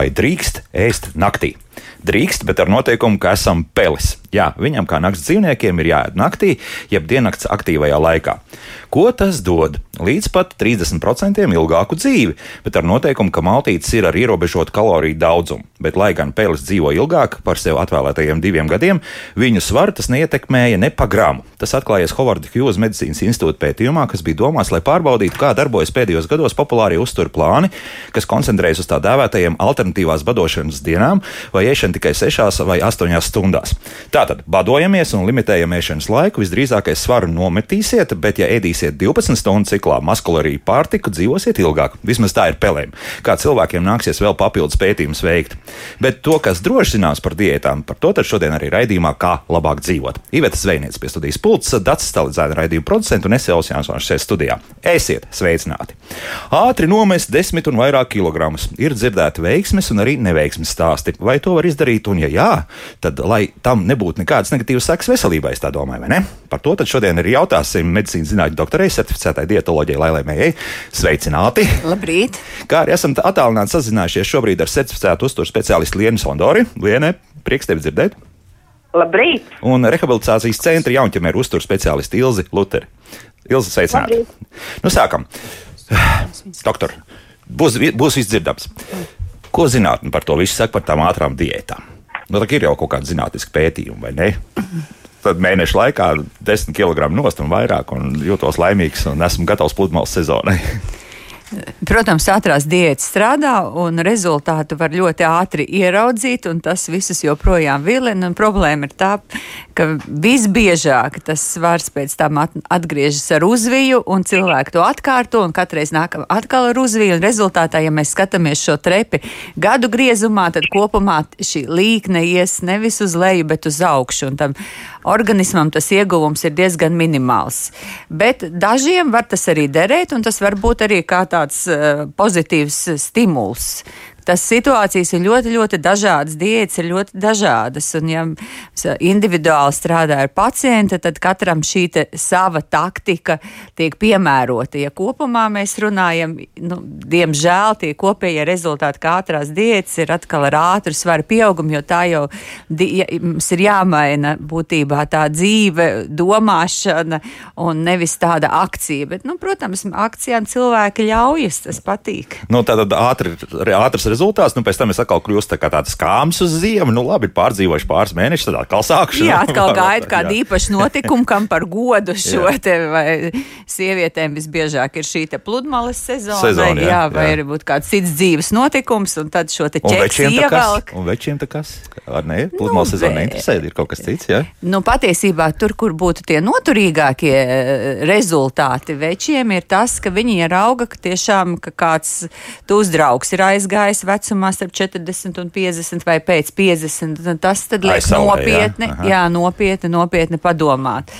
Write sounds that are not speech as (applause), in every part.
Vai drīkst ēst naktī? Drīkst, bet ar noteikumu, ka esam pelis. Jā, viņam kā nakts dzīvniekiem ir jāēd naktī, jeb diennakts aktīvajā laikā. Ko tas dod? Līdz pat 30% ilgāku dzīvi, bet ar noteikumu, ka maltītes ir ar ierobežotu kaloriju daudzumu. Bet, lai gan pelis dzīvo ilgāk par sev atvēlētajiem diviem gadiem, viņu svaru tas neietekmēja ne pa gramu. Tas atklājies Hovarda Hughes medicīnas institūta pētījumā, kas bija domāts, lai pārbaudītu, kā darbojas pēdējos gados populārie uzturu plāni, kas koncentrējas uz tā dēvētajiem alternatīvās badošanas dienām vai ēšanu tikai 6 vai 8 stundās. Tātad badojamies un limitējam ēšanas laiku, visdrīzākais svaru nometīsiet, bet, ja ēdīsiet 12 stundu ciklā maskulāriju pārtiku, dzīvosiet ilgāk. Vismaz tā ir pelēm. Kā cilvēkiem nāksies vēl papildus pētījumus veikt. Bet to, kas droši zināms par diētām, par to šodien arī raidījumā, kā labāk dzīvot. Iveta Zvejniece pie studijas pults, Dats Stalīdzēna raidījuma producents un es Elsijāns šeit studijā. Esiet sveicināti! Ātri nomest desmit un vairāk kilogramus. Ir dzirdēti veiksmes un arī neveiksmes stāsti. Vai to var izdarīt? Un, ja jā, tad lai tam nebūtu nekādas negatīvas sekas veselībai, es tā domāju, vai ne? Par to šodien arī jautāsim medicīnas zinātņu doktorai, certificētai dietoloģijai Lailai Mējai. Sveicināti! Labrīt! Kā arī esam attālināti sazinājušies šobrīd ar certificētu uzturu speciālistu Lienu Sondori. Liene, prieks tevi dzirdēt! Labrīt! Un rehabilitācijas centra jaunķemēra uzturu speciālisti Ilzi Luteri. Ilzi, sveicināti! Nu, sākam! Doktor, būs, būs viss dzirdams. Ko zinātnē par to visu saka par tām ātrām diētām? Nu, tā ir jau kaut kāda zinātniska pētījuma, vai ne? Tad mēneša laikā 10 kg nost un vairāk, un jūtos laimīgs un esmu gatavs pludmales sezonai. (laughs) Protams, ātrās diētas strādā, un rezultātu var ļoti ātri ieraudzīt, un tas visus joprojām vilina. Problēma ir tā, ka visbiežāk tas svars pēc tam atgriežas ar uzviju, un cilvēki to atkārto, un katreiz nāk atkal ar uzviju. Rezultātā, ja mēs skatāmies šo trepi gadu griezumā, tad kopumā šī līkne ies nevis uz leju, bet uz augšu, un tam organismam tas ieguvums ir diezgan minimāls. Bet dažiem var tas arī derēt, un tas var būt arī kā tā tāds uh, pozitīvs stimuls, tas situācijas ir ļoti, ļoti dažādas, diētas ir ļoti dažādas. Un, ja individuāli strādā ar pacientu, tad katram šī sava taktika tiek piemērota. Ja kopumā mēs runājam, nu, diemžēl tie kopējie rezultāti, ātrās diētas, ir atkal ar ātru svaru pieaugumu, jo tā jau ja, mums ir jāmaina būtībā tā dzīve, domāšana un nevis tāda akcija. Bet, nu, protams, akcijām cilvēki ļaujas, tas patīk. Nu, tātad ātri, ātras rezultāts rezultāts. Nu, pēc tam es atkal kļūstu tā tāds kāms uz ziemu. Nu, labi, pārdzīvojuši pāris mēnešus, tad atkal sākšu. Jā, atkal (laughs) gaida kādu īpašu notikumu, kam par godu (laughs) šo te vai sievietēm visbiežāk ir šī pludmales sezona. sezona jā, jā, vai jā. varbūt kāds cits dzīves notikums, un tad šo te ķeksi ievelk. Un večiem tā kas? Ar ne, pludmales nu, sezona neinteresē, ir kaut kas cits, jā? Nu, patiesībā tur, kur būtu tie noturīgākie eh, rezultāti večiem, ir tas, ka viņi ierauga, ka tiešām ka kāds tūs draugs ir aizgājis vecumā starp 40 un 50 vai pēc 50. Tas tad liek nopietni, jā, jā, nopietni, nopietni padomāt,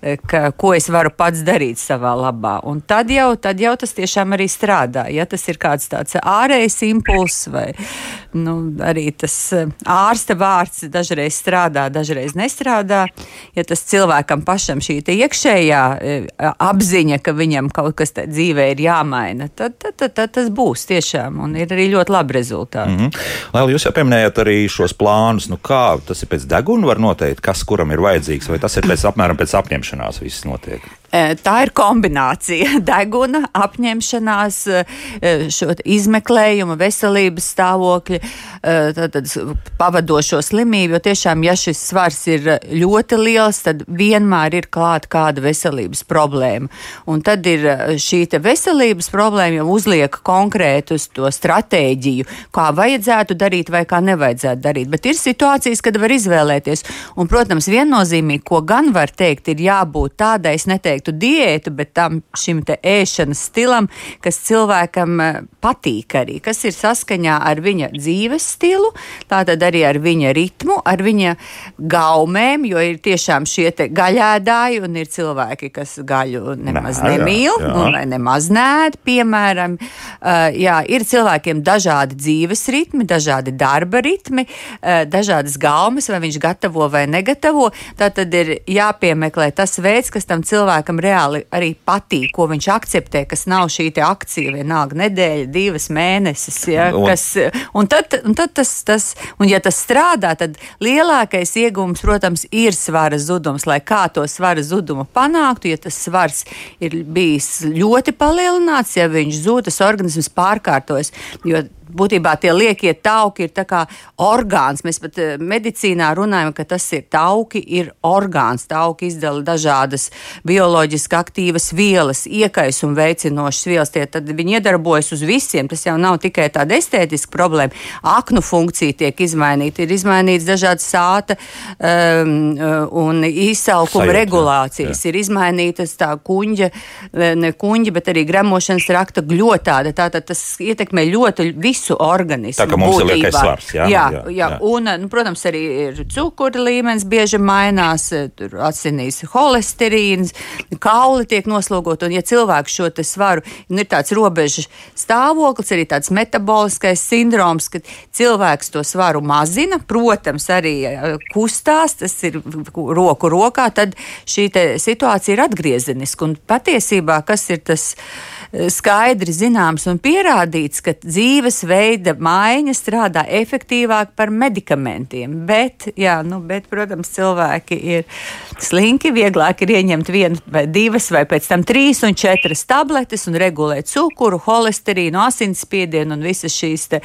eh, ka, ko es varu pats darīt savā labā. Un tad jau, tad jau tas tiešām arī strādā. Ja tas ir kāds tāds ārējs impulss vai nu, arī tas eh, ārsta vārds dažreiz strādā, dažreiz nestrādā. Ja tas cilvēkam pašam šī iekšējā eh, apziņa, ka viņam kaut kas dzīvē ir jāmaina, tad, tad, tad, tad tas būs tiešām un ir arī ļoti labi rezultāti. Mm -hmm. Lai jūs jau pieminējat arī šos plānus, nu kā tas ir pēc deguna var noteikt, kas kuram ir vajadzīgs, vai tas ir pēc apmēram pēc apņemšanās viss notiek? Tā ir kombinācija (laughs) deguna, apņemšanās, šo izmeklējumu, veselības stāvokļa, tad pavadošo slimību. Jo tiešām, ja šis svars ir ļoti liels, tad vienmēr ir klāta kāda veselības problēma. Un tad ir šī veselības problēma jau uzliek konkrētu to stratēģiju, kā vajadzētu darīt vai kā nevajadzētu darīt. Bet ir situācijas, kad var izvēlēties. Un, protams, viennozīmīgi, ko gan var teikt, ir jābūt tādai, es neteiktu, noteiktu diētu, bet tam šim te ēšanas stilam, kas cilvēkam eh, patīk arī, kas ir saskaņā ar viņa dzīves stilu, tātad arī ar viņa ritmu, ar viņa gaumēm, jo ir tiešām šie te gaļēdāji un ir cilvēki, kas gaļu nemaz Nē, nemīl jā, jā. un vai nemaz nēd, piemēram. Uh, jā, ir cilvēkiem dažādi dzīves ritmi, dažādi darba ritmi, uh, dažādas gaumas, vai viņš gatavo vai negatavo. Tā tad ir jāpiemeklē tas veids, kas tam cilvēkam cilvēkam reāli arī patīk, ko viņš akceptē, kas nav šī akcija vienalga nedēļa, divas mēnesis. Ja, un, kas, un, tad, un tad tas, tas, un ja tas strādā, tad lielākais iegūms, protams, ir svara zudums, lai kā to svara zudumu panāktu, ja tas svars ir bijis ļoti palielināts, ja viņš zūd, tas organisms pārkārtojas. Jo būtībā tie liekie tauki ir kā orgāns. Mēs pat eh, medicīnā runājam, ka tas ir tauki, ir orgāns. Tauki izdala dažādas bioloģiski aktīvas vielas, iekaisuma veicinošas vielas. Tie, tad viņi iedarbojas uz visiem. Tas jau nav tikai tāda estētiska problēma. Aknu funkcija tiek izmainīta, ir izmainīts dažādas sāta um, un izsaukuma regulācijas. Jā. Ir izmainītas tā kuņģa, ne kuņģa, bet arī gremošanas rakta gļotāda. Tātad tas ietekmē ļoti visu visu organismu. Tā kā mums būtībā. ir liekais svars. Jā, jā, jā, jā. jā. Un, nu, protams, arī ir cukura līmenis bieži mainās, tur asinīs holesterīns, kauli tiek noslogot. Un, ja cilvēks šo svaru, nu, ir tāds robežas stāvoklis, arī tāds metaboliskais sindroms, ka cilvēks to svaru mazina, protams, arī kustās, tas ir roku rokā, tad šī situācija ir atgriezeniska. Un patiesībā, kas ir tas? Skaidri zināms un pierādīts, ka dzīvesveida maiņa strādā efektīvāk par medikamentiem. Bet, jā, nu, bet, protams, cilvēki ir slinki, vieglāk ir ieņemt vienu vai divas, vai pēc tam trīs un četras tabletes un regulēt cukuru, holesterīnu, asinsspiedienu un visas šīs, te,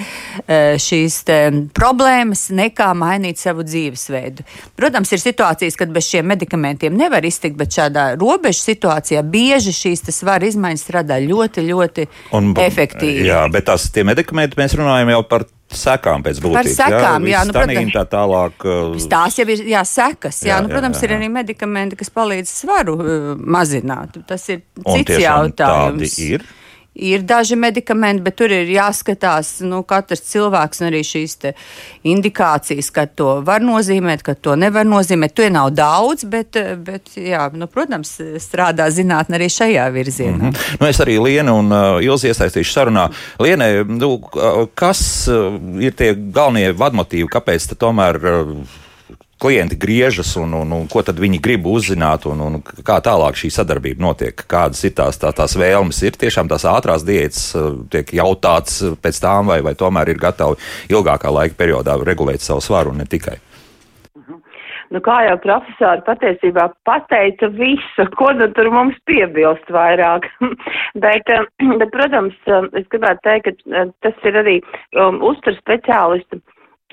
eh, šīs te problēmas, nekā mainīt savu dzīvesveidu. Protams, ir situācijas, kad bez šiem medikamentiem nevar iztikt, bet šādā robežu situācijā bieži šīs svara izmaiņas strādā ļoti ļoti, ļoti un, efektīvi. Jā, bet tās tie medikamenti mēs runājam jau par sekām pēc būtības. Par sekām, jā, jā nu, protams, tā tālāk. Uh, tās jau ir, jā, sekas, jā, jā nu, protams, jā, jā, jā. ir arī medikamenti, kas palīdz svaru uh, mazināt. Tas ir cits jautājums. Tādi ir ir daži medikamenti, bet tur ir jāskatās nu, katrs cilvēks un arī šīs indikācijas, ka to var nozīmēt, ka to nevar nozīmēt. To nav daudz, bet, bet jā, nu, protams, strādā zinātnē arī šajā virzienā. Mm -hmm. nu, es arī Lienu un uh, Ilzi iesaistīšu sarunā. Lienē, nu, kas uh, ir tie galvenie vadmotīvi, kāpēc tomēr uh, klienti griežas un, un, un ko tad viņi grib uzzināt, un, un kā tālāk šī sadarbība notiek, kādas ir tās, tā, tās vēlmes. Ir tiešām tās ātrās diētas, eh, tiek jautāts pēc tām, vai, vai tomēr ir gatavi ilgākā laika periodā regulēt savu svaru un ne tikai. Mhm. Nu, kā jau profesori patiesībā pateica visu, ko nu tur mums piebilst vairāk. (laughs) bet, eh, (clears throat) bet, protams, eh, es gribētu teikt, ka tas ir arī um, uztur speciālistu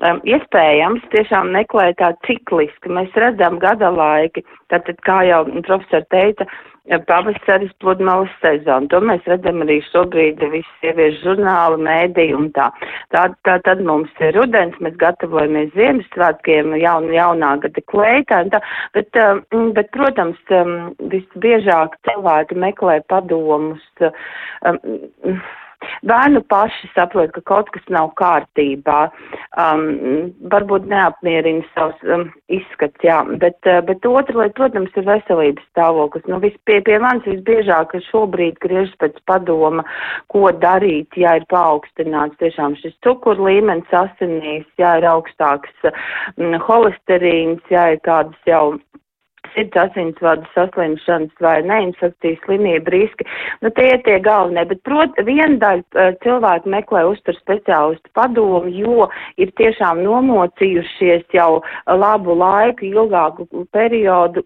um, iespējams tiešām meklēt tā cikliski. Mēs redzam gada laiki, tātad, kā jau profesori teica, pavasaris pludmales sezona. To mēs redzam arī šobrīd visi sieviešu žurnāli, mēdī un tā. Tā, tā tad mums ir rudens, mēs gatavojamies Ziemassvētkiem, jaun, jaunā gada kleitā. Tā, bet, bet, protams, visbiežāk cilvēki meklē padomus. Um, Bērnu paši saprot, ka kaut kas nav kārtībā, um, varbūt neapmierina savs um, izskats, jā, bet, uh, bet otra lieta, protams, ir veselības stāvoklis. Nu, vis, pie, manis visbiežāk šobrīd griežas pēc padoma, ko darīt, ja ir paaugstināts tiešām šis cukur līmenis asinīs, ja ir augstāks um, holesterīns, ja ir kādas jau sirds asinsvadu saslimšanas vai neinfekcijas slimību riski. Nu, tie ir tie galvenie, bet, prot, viena daļa eh, cilvēku meklē uztur speciālistu padomu, jo ir tiešām nomocījušies jau labu laiku, ilgāku periodu,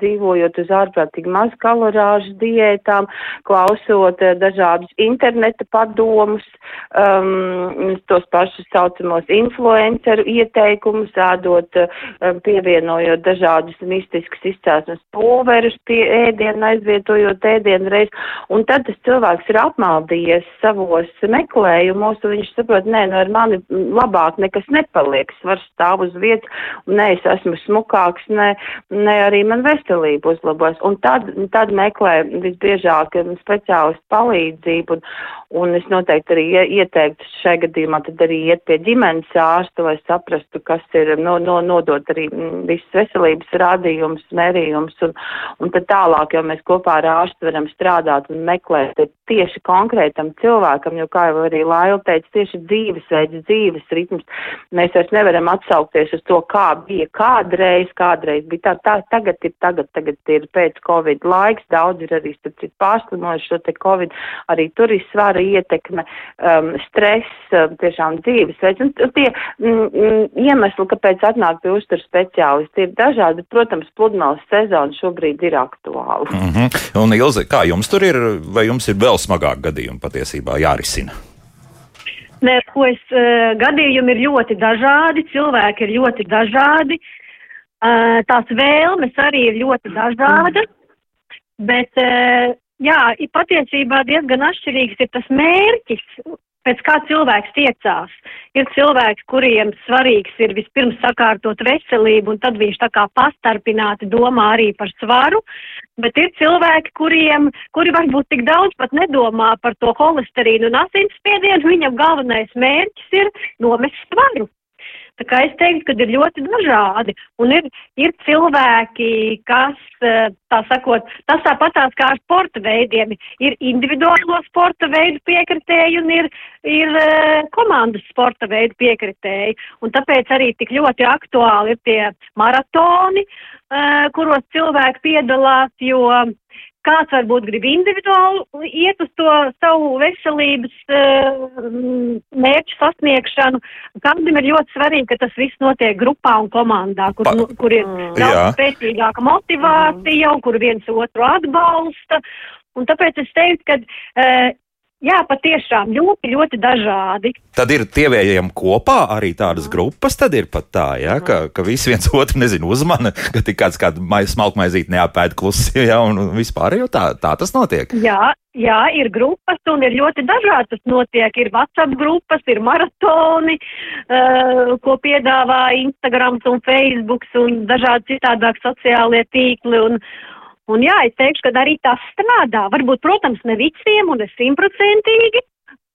dzīvojot uz ārprātīgi maz kalorāžu diētām, klausot eh, dažādus interneta padomus, um, tos pašus saucamos influenceru ieteikumus, ādot, um, pievienojot dažādus mistiskus izcelsmes pulverus pie ēdiena, aizvietojot ēdienu reiz, un tad tas cilvēks ir apmaldījies savos meklējumos, un viņš saprot, nē, nu, ar mani labāk nekas nepaliek, es varu stāv uz vietas, un nē, es esmu smukāks, nē, nē arī man veselība uzlabojas, un tad, tad meklē visbiežāk speciālistu palīdzību, un, un es noteikti arī ieteiktu šai gadījumā tad arī iet pie ģimenes ārsta, lai saprastu, kas ir, no, no, nodot arī visas veselības rādījumus veicams mērījums, un, un tad tālāk jau mēs kopā ar ārstu varam strādāt un meklēt tieši konkrētam cilvēkam, jo, kā jau arī Laila teica, tieši dzīvesveids, dzīves ritms, mēs vairs nevaram atsaukties uz to, kā bija kādreiz, kādreiz bija tā, tā tagad ir, tagad, tagad ir pēc Covid laiks, daudz ir arī, starp citu, pārslimojuši šo te Covid, arī tur ir svara ietekme, um, stress, um, tiešām dzīvesveids, un tie mm, mm, iemesli, kāpēc atnāk pie uzturu speciālisti, ir dažādi, protams, pludmales sezona šobrīd ir aktuāla. Mm -hmm. Un Ilze, kā jums tur ir, vai jums ir vēl smagāk gadījumi patiesībā jārisina? Nē, ko es, uh, gadījumi ir ļoti dažādi, cilvēki ir ļoti dažādi, uh, tās vēlmes arī ir ļoti dažādas, bet, uh, jā, patiesībā diezgan atšķirīgs ir tas mērķis, pēc kā cilvēks tiecās. Ir cilvēki, kuriem svarīgs ir vispirms sakārtot veselību, un tad viņš tā kā pastarpināti domā arī par svaru, bet ir cilvēki, kuriem, kuri varbūt tik daudz pat nedomā par to holesterīnu un asinsspiedienu, viņam galvenais mērķis ir nomest svaru. Tā kā es teiktu, ka ir ļoti dažādi. Un ir, ir cilvēki, kas, eh, tā sakot, tas tāpatās kā ar sporta veidiem, ir individuālo sporta veidu piekritēji un ir, ir eh, komandas sporta veidu piekritēji. Un tāpēc arī tik ļoti aktuāli ir tie maratoni, eh, kuros cilvēki piedalās, jo Kāds varbūt grib individuāli iet uz to savu veselības uh, mērķu sasniegšanu. Kādam ir ļoti svarīgi, ka tas viss notiek grupā un komandā, kur, pa, nu, kur ir mm. daudz spēcīgāka motivācija un kur viens otru atbalsta. Un tāpēc es teiktu, ka uh, Jā, patiešām ļoti, ļoti dažādi. Tad ir tievējiem kopā arī tādas grupas, tad ir pat tā, ja, ka, ka visi viens otru, nezinu, uzmana, ka tik kāds kādu smalkmaizīt neapēd klusi, ja, un vispār jau tā, tā tas notiek. Jā, jā, ir grupas un ir ļoti dažādi tas notiek. Ir WhatsApp grupas, ir maratoni, uh, ko piedāvā Instagrams un Facebooks un dažādi citādāk sociālie tīkli. Un, Un jā, es teikšu, ka arī tas strādā. Varbūt, protams, ne visiem un ne simtprocentīgi,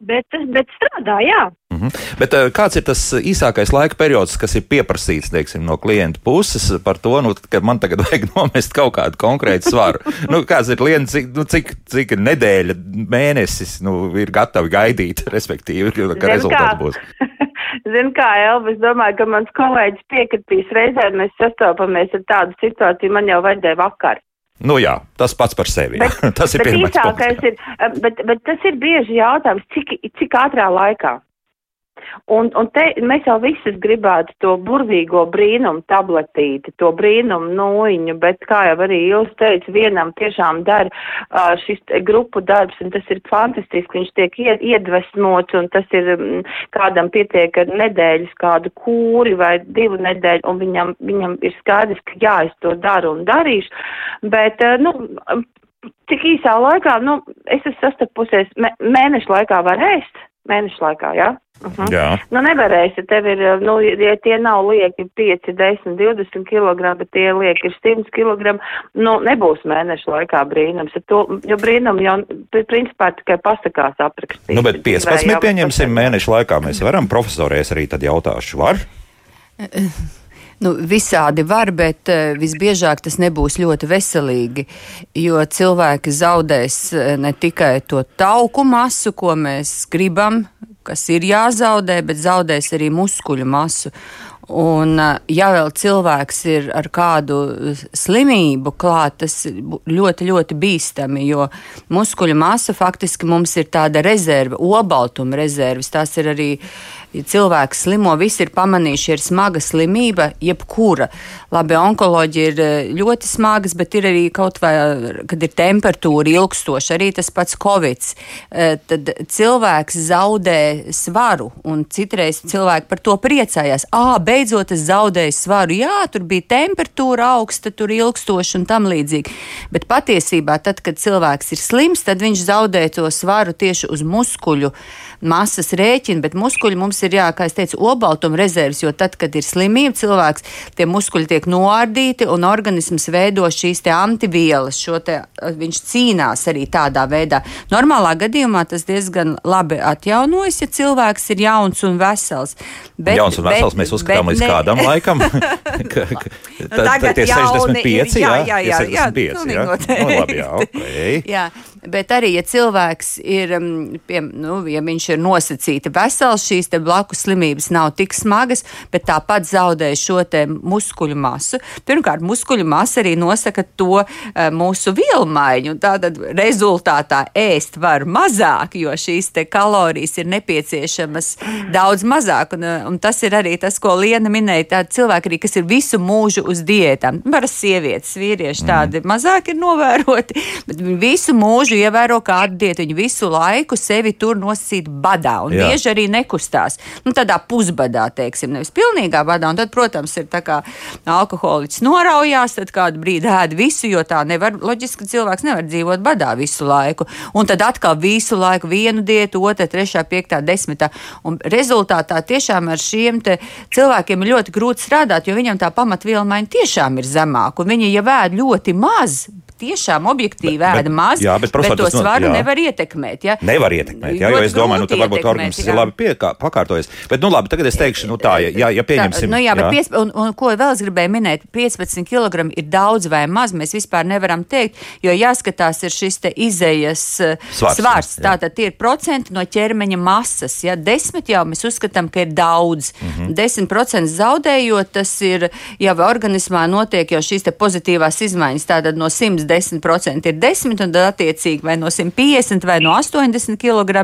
bet, bet strādā, jā. Mm -hmm. Bet eh, kāds ir tas īsākais laika periods, kas ir pieprasīts teiksim, no klienta puses par to, nu, ka man tagad (laughs) vajag nomest kaut kādu konkrētu svaru? nu, kāds ir klients, cik, nu, cik, cik nedēļa, mēnesis nu, ir gatavi gaidīt, (laughs) respektīvi, ka rezultāts kā? būs? (laughs) Zinu, kā Elvis, domāju, ka mans kolēģis piekritīs reizē, mēs sastopamies ar tādu situāciju, man jau vajadzēja vakar. Nu jā, tas pats par sevi. Bet, (laughs) tas ir pirmais. Ir, bet, bet tas ir bieži jautājums, cik, cik ātrā laikā. Un, un te mēs jau visas gribētu to burvīgo brīnumu tabletīti, to brīnumu noiņu, bet, kā jau arī jūs teicat, vienam tiešām dara uh, šis grupu darbs, un tas ir fantastiski, viņš tiek ied, iedvesmots, un tas ir, um, kādam pietiek ar nedēļas kādu kūri vai divu nedēļu, un viņam, viņam ir skaidrs, ka jā, es to daru un darīšu, bet, uh, nu, cik īsā laikā, nu, es esmu sastapusies, mēnešu laikā var ēst, mēnešu laikā, jā. Ja? Uh mhm. -huh. Jā. Nu, nevarēsi, tev ir, nu, ja tie nav lieki 5, 10, 20 kg, bet tie lieki ir 100 kg, nu, nebūs mēnešu laikā brīnums. To, jo brīnum jau, principā, tikai pasakās aprakstīt. Nu, bet 15 pieņemsim mēnešu laikā mēs varam, profesorēs arī tad jautāšu, var? (laughs) Nu, visādi var, bet uh, visbiežāk tas nebūs ļoti veselīgi, jo cilvēki zaudēs ne tikai to tauku masu, ko mēs gribam kas ir jāzaudē, bet zaudēs arī muskuļu masu. Un, ja vēl cilvēks ir ar kādu slimību klāt, tas ļoti, ļoti bīstami, jo muskuļu masa faktiski mums ir tāda rezerve, obaltuma rezerves. Tās ir arī ja cilvēks slimo, visi ir pamanījuši, ir smaga slimība, jebkura. Labi, onkoloģija ir eh, ļoti smagas, bet ir arī kaut vai, kad ir temperatūra ilgstoša, arī tas pats covid. Eh, tad cilvēks zaudē svaru, un citreiz cilvēki par to priecājās. Ā, beidzot es zaudēju svaru. Jā, tur bija temperatūra augsta, tur ilgstoša un tam līdzīgi. Bet patiesībā, tad, kad cilvēks ir slims, tad viņš zaudē to svaru tieši uz muskuļu masas rēķina, bet muskuļi mums mums ir, jā, kā es teicu, obaltuma rezerves, jo tad, kad ir slimība, cilvēks tie muskuļi tiek noārdīti un organisms veido šīs te antivielas, šo te viņš cīnās arī tādā veidā. Normālā gadījumā tas diezgan labi atjaunojas, ja cilvēks ir jauns un vesels. Bet, jauns un vesels bet, mēs uzskatām līdz ne... kādam laikam. (laughs) ka, ka, nu, tagad tie 65, ir, jā, jā, jā, jā, 65, jā, jā, jā, nu, labi, jā, okay. jā, bet arī, ja cilvēks ir, mm, pie, nu, ja viņš ir nosacīti vesels, šīs blakus slimības nav tik smagas, bet tāpat zaudē šo te muskuļu masu. Pirmkārt, muskuļu masa arī nosaka to uh, mūsu vielmaiņu. Tātad rezultātā ēst var mazāk, jo šīs kalorijas ir nepieciešamas daudz mazāk. Un, eh, un tas ir arī tas, ko Liena minēja. Tādi cilvēki arī, kas ir visu mūžu uz diētām. Parasti sievietes, vīrieši tādi mm. mazāk ir novēroti, bet visu mūžu ievēro kādu diētu. Viņi visu laiku sevi tur nosacīt badā un Jā. bieži arī nekustās. Nu, tādā pusbadā, teiksim, nevis pilnīgā badā. Un tad, protams, ir tā kā alkoholiķis noraujās, tad kādu brīdi ēd visu, jo tā nevar, loģiski cilvēks nevar dzīvot badā visu laiku. Un tad atkal visu laiku vienu diētu, otru, trešā, piektā, desmitā. Un rezultātā tiešām ar šiem cilvēkiem ir ļoti grūti strādāt, jo viņam tā pamatviela maiņa tiešām ir zemāka. Viņi jau ēd ļoti maz, tiešām objektīvi bet, ēda maz, jā, bet, profesor, bet to svaru no, nevar ietekmēt. Ja? Nevar ietekmēt, jā, jo es domāju, nu, tad varbūt organisms ir labi piekā, pakārtojies. Bet, nu labi, tagad es teikšu, nu tā, ja, ja pieņemsim. Tā, nu jā, bet jā. Pies, un, un ko vēl es gribēju minēt, 15 kg ir daudz vai maz, mēs vispār nevaram teikt, jo jāskatās ir šis te izējas eh, svars. svars. Tātad tie ir procenti no ķermeņa masas, ja 10 jau mēs uzskatām, ka ir daudz. Mm -hmm. 10% zaudējot, tas ir jau organismā notiek jau šīs te pozitīvās izmaiņas, tātad no 100 10% ir 10, un tad attiecīgi vai no 150 vai no 80 kg.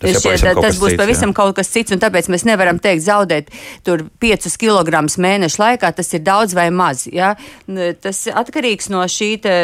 Tas, šie, tas būs cits, pavisam jā. kaut kas cits, un tāpēc mēs nevaram teikt zaudēt tur 5 kg mēnešu laikā, tas ir daudz vai maz. Ja? Tas atkarīgs no šī, te,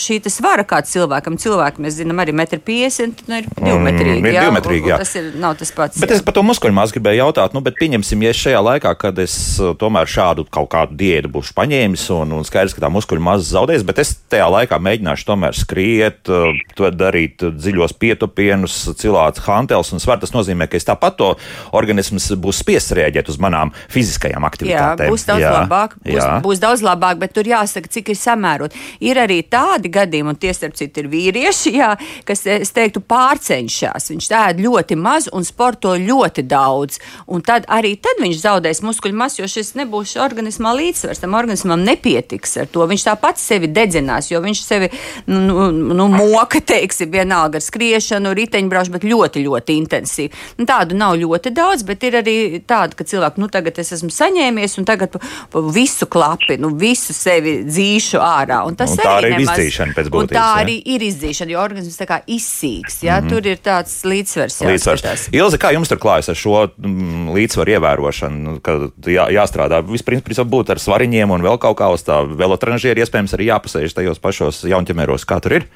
šī te svara kāds cilvēkam. Cilvēki, mēs zinām, arī 1,50 m nu, ir divmetrīgi. Mm, ir divmetrīgi jā. Tas ir, nav tas pats. Bet jā. es par to muskuļu māsu gribēju jautāt, nu, bet pieņemsim, ja šajā laikā, kad es uh, tomēr šādu kaut kādu diētu būšu paņēmis un, un skaidrs, ka tā muskuļu māsa zaudēs, bet es tajā laikā mēģināšu tomēr skriet, uh, darīt dziļos pietupienus, cilāts hantels un svar. Tas nozīmē, ka es tāpat to organisms būs spiests rēģēt uz manām fiziskajām aktivitātēm. Jā, būs daudz jā, labāk, būs, jā. būs daudz labāk, bet tur jāsaka, cik ir samērot. Ir arī tādi gadījumi, un tie starp citu ir vīrieši, jā, kas, es teiktu, pārcenšas. Viņš ēd ļoti maz un sporto ļoti daudz. Un tad arī tad viņš zaudēs muskuļu masu, jo šis nebūs organismā līdzsvars. Tam organismam nepietiks ar to. Viņš tāpat sevi dedzinās, jo viņš sevi nu, nu, nu, moka, teiksim, vienalga ar skriešanu, riteņbraušanu, bet ļoti, ļoti intensīvi. Nu, tādu nav ļoti daudz, bet ir arī tāda, ka cilvēki, nu, tagad es esmu saņēmies un tagad pa, pa visu klapi, nu, visu sevi dzīšu ārā. Un tas un tā arī ir nemaz, izdzīšana pēc būtības. Tā jā. arī ir izdzīšana, jo organisms tā kā izsīks, jā, mm -hmm. tur ir tāds līdzsvars. līdzsvars. Ilze, kā jums tur klājas ar šo mm, līdzsvaru ievērošanu, ka jā, jāstrādā vispirms būt ar svariņiem un vēl kaut kā uz tā velotranžieri iespējams arī jāpasēž tajos pašos jaunķemēros, kā tur ir?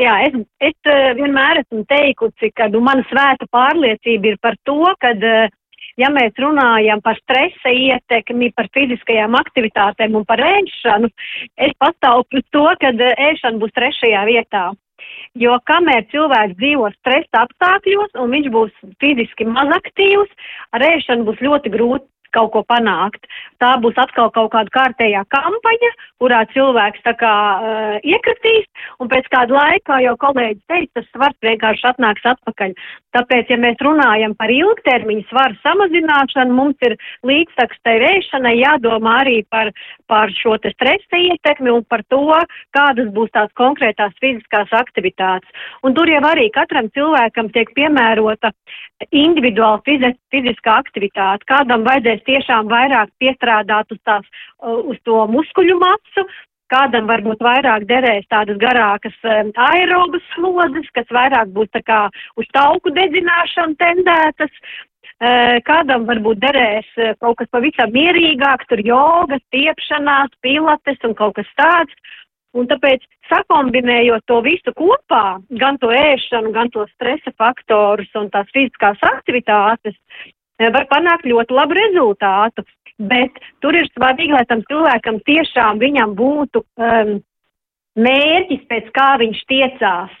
Jā, es, es eh, vienmēr esmu teikusi, ka nu, mana svēta pārliecība ir par to, ka, eh, ja mēs runājam par stresa ietekmi, par fiziskajām aktivitātēm un par ēšanu, es pastāvu uz to, ka eh, ēšana būs trešajā vietā. Jo kamēr cilvēks dzīvo stresa apstākļos un viņš būs fiziski mazaktīvs, ar ēšanu būs ļoti grūti kaut ko panākt. Tā būs atkal kaut kāda kārtējā kampaņa, kurā cilvēks tā kā uh, iekritīs, un pēc kāda laika, jau kolēģis teica, tas svars vienkārši atnāks atpakaļ. Tāpēc, ja mēs runājam par ilgtermiņu svaru samazināšanu, mums ir līdzsaks tai rēšanai jādomā arī par, par šo te stresa ietekmi un par to, kādas būs tās konkrētās fiziskās aktivitātes. Un tur jau arī katram cilvēkam tiek piemērota individuāla fiziskā aktivitāte. Kādam vajadzēs tiešām vairāk piestrādāt uz, tās, uz to muskuļu masu, kādam varbūt vairāk derēs tādas garākas aerobas slodzes, kas vairāk būs tā kā uz tauku dedzināšanu tendētas, kādam varbūt derēs kaut kas pavisam mierīgāk, tur jogas, tiepšanās, pilates un kaut kas tāds. Un tāpēc sakombinējot to visu kopā, gan to ēšanu, gan to stresa faktorus un tās fiziskās aktivitātes, var panākt ļoti labu rezultātu. Bet tur ir svarīgi, lai tam cilvēkam tiešām viņam būtu um, mērķis, pēc kā viņš tiecās.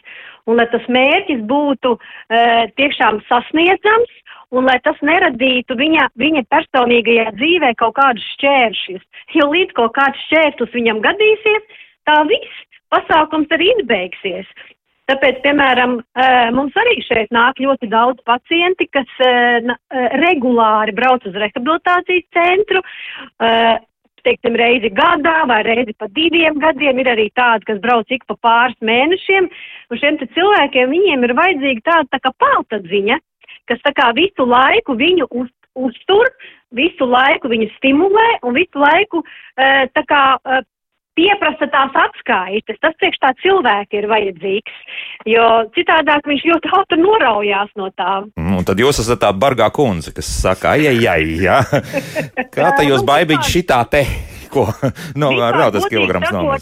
Un lai tas mērķis būtu uh, tiešām sasniedzams un lai tas neradītu viņa, viņa personīgajā dzīvē kaut kādus šķēršļus. Jo līdz kaut kāds šķēršļus viņam gadīsies, tā viss pasākums arī izbeigsies. Tāpēc, piemēram, mums arī šeit nāk ļoti daudz pacienti, kas regulāri brauc uz rehabilitācijas centru, teiksim, reizi gadā vai reizi pa diviem gadiem. Ir arī tādi, kas brauc ik pa pāris mēnešiem. Un šiem cilvēkiem viņiem ir vajadzīga tāda tā kā peltadziņa, kas tā kā visu laiku viņu uz, uztur, visu laiku viņu stimulē un visu laiku tā kā pieprasa tās atskaites. Tas priekš tā cilvēka ir vajadzīgs, jo citādāk viņš ļoti ātri noraujās no tā. Mm, un tad jūs esat tā bargā kundze, kas saka, ai, ai, ai, (laughs) jā. Kā tā jūs baibīģi šitā te, ko, (laughs) no, tas kilograms nav.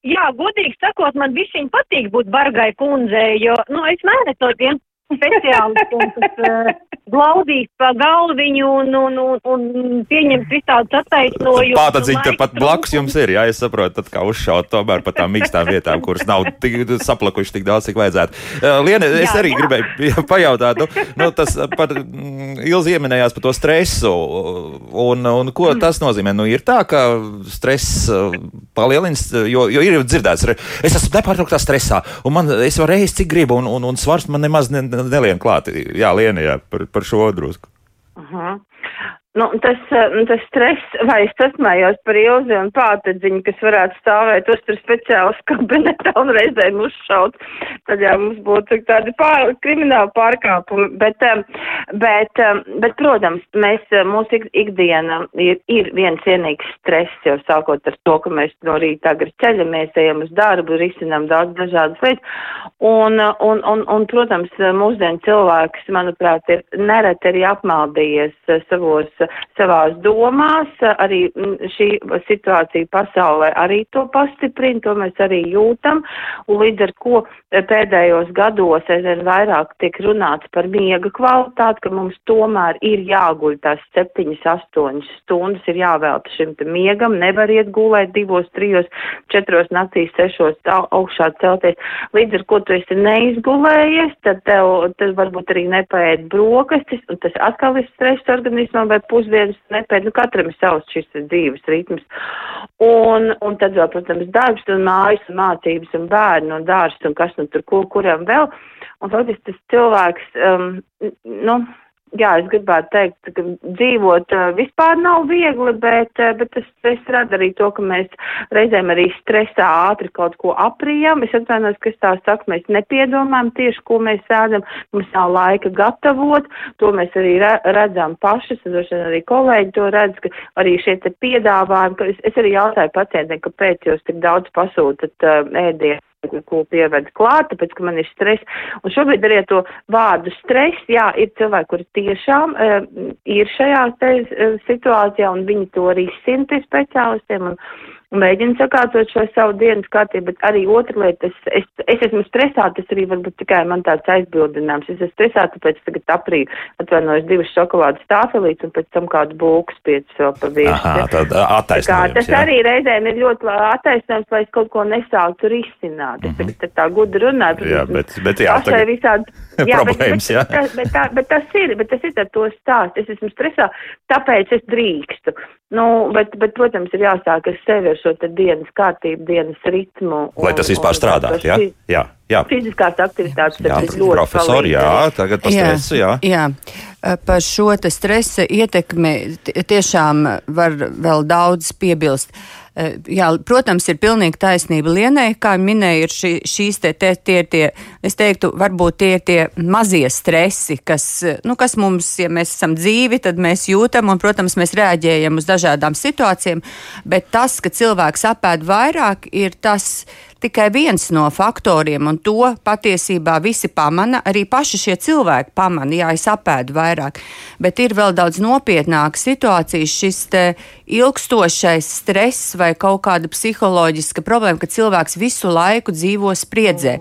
Jā, godīgi sakot, man visiņ patīk būt bargai kundzei, jo, nu, es mēnesu no tiem speciālistiem, kas uh, glaudīs pa galviņu un, un, un, un pieņems visādus attaisnojumus. Pātadziņa tepat blakus jums ir, jā, es saprotu, tad kā uzšaut tomēr pa tām mīkstām vietām, kuras nav tik saplakuši tik daudz, cik vajadzētu. Uh, Liene, es jā, arī jā. gribēju pajautāt, nu, nu tas par, mm, Ilzi ieminējās par to stresu, un, un ko mm. tas nozīmē? Nu, ir tā, ka stress uh, palielins, jo, jo ir dzirdēts, es esmu nepārtrauktā stresā, un man, es varu ēst, cik gribu, un, un, un svars man nemaz ne, nelien klāt. Jā, Lienijā par, par šo drusku. -huh. Nu, tas, eh, tas stress, vai es atmājos par ilzi un pātedziņu, kas varētu stāvēt uztur speciālas kabinetā un reizēm uzšaut, tad jā, mums būtu tādi pār, krimināli pārkāpumi. Bet, eh, bet, eh, bet, protams, mēs, mūsu ikdiena ir, ir viens cienīgs stress, jau sākot ar to, ka mēs no rīta agri ceļamies, ejam uz darbu, risinām daudz dažādas lietas. Un, un, un, un, protams, mūsdienu cilvēks, manuprāt, ir nereti arī apmaldījies savos savās domās, arī šī situācija pasaulē arī to pastiprina, to mēs arī jūtam, un līdz ar ko pēdējos gados aizvien vairāk tiek runāts par miega kvalitāti, ka mums tomēr ir jāguļ tās septiņas, astoņas stundas, ir jāvelta šim te miegam, nevar iet gulēt divos, trijos, četros naktīs, sešos augšā celties. Līdz ar ko tu esi neizgulējies, tad tev, tad varbūt arī nepaēd brokastis, un tas atkal ir stress organismam vai pusdienas nepēd, nu katram ir savs šis dzīves ritms. Un, un tad vēl, protams, darbs un mājas un mācības un bērni un dārsts un kas nu tur, ko, kuram vēl. Un faktiski tas cilvēks, um, nu, jā, es gribētu teikt, ka dzīvot vispār nav viegli, bet, bet tas, tas rada arī to, ka mēs reizēm arī stresā ātri kaut ko aprijam. Es atvainojos, ka es tā saku, mēs nepiedomājam tieši, ko mēs ēdam, mums nav laika gatavot, to mēs arī re redzam pašas, un arī kolēģi to redz, ka arī šie te piedāvājumi, ka es, es arī jautāju pacientiem, kāpēc jūs tik daudz pasūtat ēdienu ko pieved klāt, tāpēc, ka man ir stress. Un šobrīd arī to vārdu stress, jā, ir cilvēki, kuri tiešām uh, ir šajā te, uh, situācijā un viņi to arī simti speciālistiem. Un, un mēģina sakārtot šo savu dienas kārtību, bet arī otra lieta, es, es, es esmu stresā, tas arī varbūt tikai man tāds aizbildinājums. Es esmu stresā, tāpēc tagad aprīju atvainojos divas šokolādes tāfelītes un pēc tam kādu būku spiedus vēl pa virsmu. Aha, tad attaisnojums. Tas jā. arī reizēm ir ļoti attaisnojums, lai es kaut ko nesāktu risināt. Es mm -hmm. tagad tā gudri runāju. Jā, bet, bet jā, tagad... visādi (laughs) jā, problēmas, bet, jā. Bet, bet, tā, bet tas ir, bet tas ir ar to stāst. Es esmu stresā, tāpēc es drīkstu. Nu, bet, bet, protams, ir jāsāk ar sevi ar šo dienas kārtību, dienas ritmu. Lai tas vispār strādātu, jā? jā, jā. Fiziskās aktivitātes jā, ir ļoti profesori, jā, tagad par stresu, jā. jā. Par šo stresa ietekmi tiešām var vēl daudz piebilst. Uh, Eh, jā, protams, ir pilnīgi taisnība Lienai, kā minēja, ir šī, šīs te, te, tie, tie, es teiktu, varbūt tie ir tie mazie stresi, kas, nu, kas mums, ja mēs esam dzīvi, tad mēs jūtam un, protams, mēs reaģējam uz dažādām situācijām, bet tas, ka cilvēks apēd vairāk, ir tas, tikai viens no faktoriem, un to patiesībā visi pamana. Arī paši šie cilvēki pamana, jā, es apēdu vairāk. Bet ir vēl daudz nopietnākas situācijas. Šis ilgstošais stress vai kaut kāda psiholoģiska problēma, ka cilvēks visu laiku dzīvo spriedzē.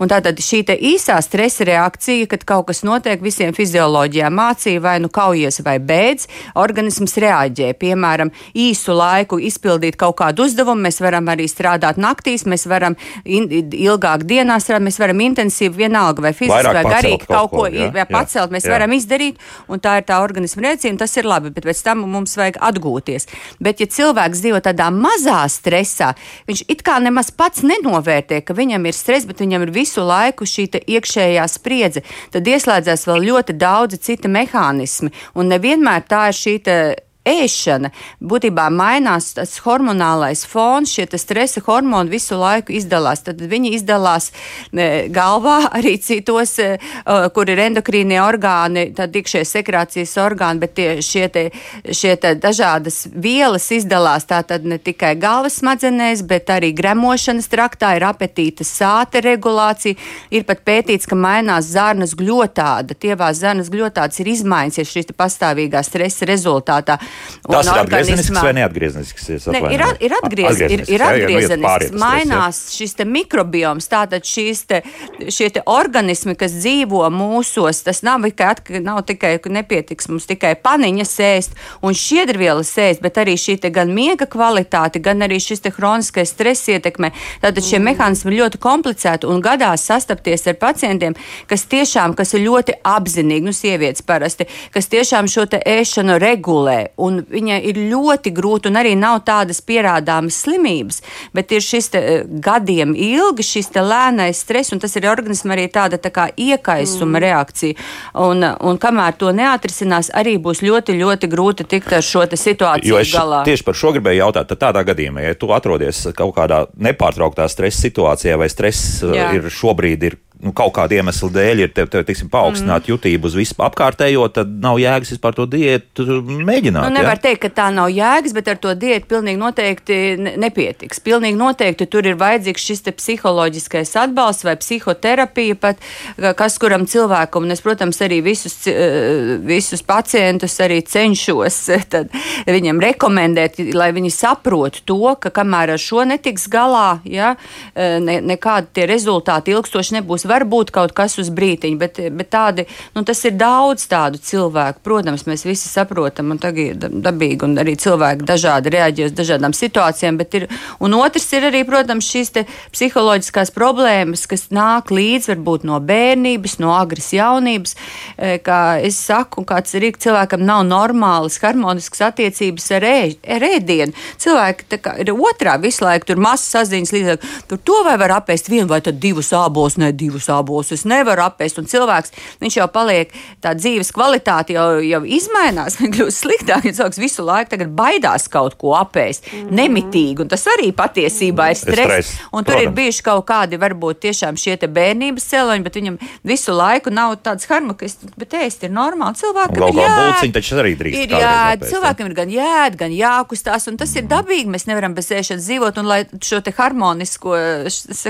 Un tātad šī īsā stresa reakcija, kad kaut kas notiek, visiem fizioloģijā mācīja, vai nu kaujies vai beidz, organisms reaģē. Piemēram, īsu laiku izpildīt kaut kādu uzdevumu, mēs varam arī strādāt naktīs, mēs varam in, ilgāk dienā strādāt, mēs varam intensīvi vienalga vai fiziski vai garīgi kaut ko, jā, jā, pacelt, mēs jā. varam izdarīt, un tā ir tā organisma un tas ir labi, bet pēc tam mums vajag atgūties. Bet ja cilvēks dzīvo tādā mazā stresā, viņš it kā nemaz pats nenovērtē, ka viņam ir stress, bet viņam ir visu laiku šī iekšējā spriedze, tad ieslēdzās vēl ļoti daudzi citi mehānismi. Un nevienmēr tā ir šī ēšana būtībā mainās tas hormonālais fons, šie stresa hormoni visu laiku izdalās. Tad viņi izdalās galvā, arī citos, e, kur ir endokrīnie orgāni, tad iekšējais sekrācijas orgāni, bet tie, šie, te, šie te dažādas vielas izdalās tātad ne tikai galvas smadzenēs, bet arī gremošanas traktā, ir apetīta sāta regulācija, ir pat pētīts, ka mainās zarnas gļotāda, tievās zarnas gļotādas ir izmaiņas šīs pastāvīgā stresa rezultātā. Tas ir atgriezenisks vai neatgriezenisks? Ne, ir, at, ir, atgriez, ir, ir atgriezenisks. Nu, mainās šis te mikrobioms, tātad šīs te, šie te organismi, kas dzīvo mūsos, tas nav tikai, nav tikai nepietiks mums tikai paniņa sēst un šķiedrvielas sēst, bet arī šī te gan miega kvalitāte, gan arī šis te hroniskais stress ietekmē. Tātad šie mm. mehānismi ir ļoti komplicēti un gadās sastapties ar pacientiem, kas tiešām, kas ir ļoti apzinīgi, nu sievietes parasti, kas tiešām šo te ēšanu regulē un viņai ir ļoti grūti, un arī nav tādas pierādāmas slimības, bet ir šis te, eh, gadiem ilgi, šis lēnais stress, un tas ir organismam arī tāda tā kā iekaisuma mm. reakcija. Un, un kamēr to neatrisinās, arī būs ļoti, ļoti grūti tikt ar šo situāciju galā. Tieši par šo gribēju jautāt. Tad tādā gadījumā, ja tu atrodies kaut kādā nepārtrauktā stresa situācijā, vai stress eh, Jā. ir šobrīd ir nu, kaut kāda iemesla dēļ ir tev, tev teiksim, paaugstināta mm. jutība uz visu apkārtējo, tad nav jēgas vispār to diētu mēģināt. Nu, nevar ja? teikt, ka tā nav jēgas, bet ar to diētu pilnīgi noteikti nepietiks. Pilnīgi noteikti tur ir vajadzīgs šis psiholoģiskais atbalsts vai psihoterapija, pat, kas kuram cilvēkam, un es, protams, arī visus, visus pacientus arī cenšos viņam rekomendēt, lai viņi saprotu to, ka kamēr ar šo netiks galā, ja, ne, nekādi tie rezultāti ilgstoši nebūs var būt kaut kas uz brītiņu, bet, bet tādi, nu, tas ir daudz tādu cilvēku. Protams, mēs visi saprotam, un tagad ir dabīgi, un arī cilvēki dažādi reaģē uz dažādām situācijām, bet ir, un otrs ir arī, protams, šīs psiholoģiskās problēmas, kas nāk līdz varbūt no bērnības, no agras jaunības, e, kā es saku, kāds arī cilvēkam nav normālas, harmoniskas attiecības ar, ē, ar ēdienu. Cilvēki kā, ir otrā visu laiku, tur masas saziņas līdzāk, tur to vai var apēst vienu vai tad divus ābolus, ne divus divus abos es nevaru apēst. Un cilvēks, viņš jau paliek, tā dzīves kvalitāte jau, jau izmainās, viņa (laughs) kļūst sliktāk. Ja cilvēks visu laiku baidās kaut ko apēst, mm -hmm. nemitīgi, un tas arī patiesībā ir stress. stress un tur protams. ir bijuši kaut kādi, varbūt tiešām šie bērnības cēloņi, bet viņam visu laiku nav tāds harmonisks, bet ēst ir normāli. Cilvēkam ir jābūt, arī jā, cilvēkam ir gan jēd, gan jākustās, un tas ir dabīgi. Mēs nevaram bez ēšanas dzīvot, un lai šo te harmonisko,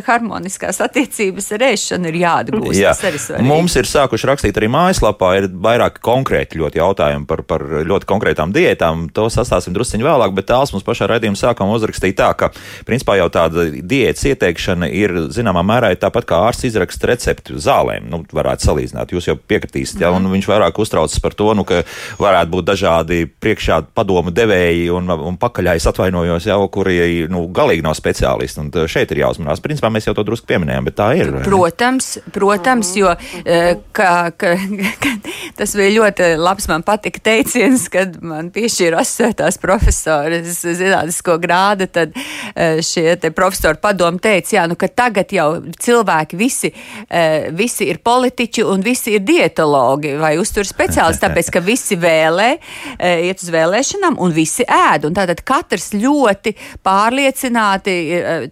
harmoniskās attiecības ar ēšanu ēšana ir jāatgūst. Jā. Mums ir sākuši rakstīt arī mājaslapā, ir vairāk konkrēti ļoti jautājumi par, par ļoti konkrētām diētām. To sastāsim drusciņu vēlāk, bet tās mums pašā raidījuma sākumā uzrakstīja tā, ka principā jau tāda diētas ieteikšana ir zināmā mērā tāpat kā ārsts izraksta recepti zālēm. Nu, varētu salīdzināt, jūs jau piekritīsiet, ja, un viņš vairāk uztraucas par to, nu, ka varētu būt dažādi priekšā padomu devēji un, un pakaļais atvainojos jau, kuri nu, galīgi nav speciālisti. Un šeit ir jāuzmanās. Principā mēs jau to drusku pieminējām, bet tā ir. Protams Protams, protams jo eh, ka, ka, (laughs) ka, tas bija ļoti labs. Man patika teiciens, kad man piešķīra asociētās profesoras zinātnisko grādu, tad eh, šie profesori padomu teica, jā, nu, ka tagad jau cilvēki visi, eh, visi ir politiķi un visi ir dietologi vai uztur speciālisti, tāpēc, ka visi vēlē, iet uz vēlēšanām un visi ēd. Un tātad katrs ļoti pārliecināti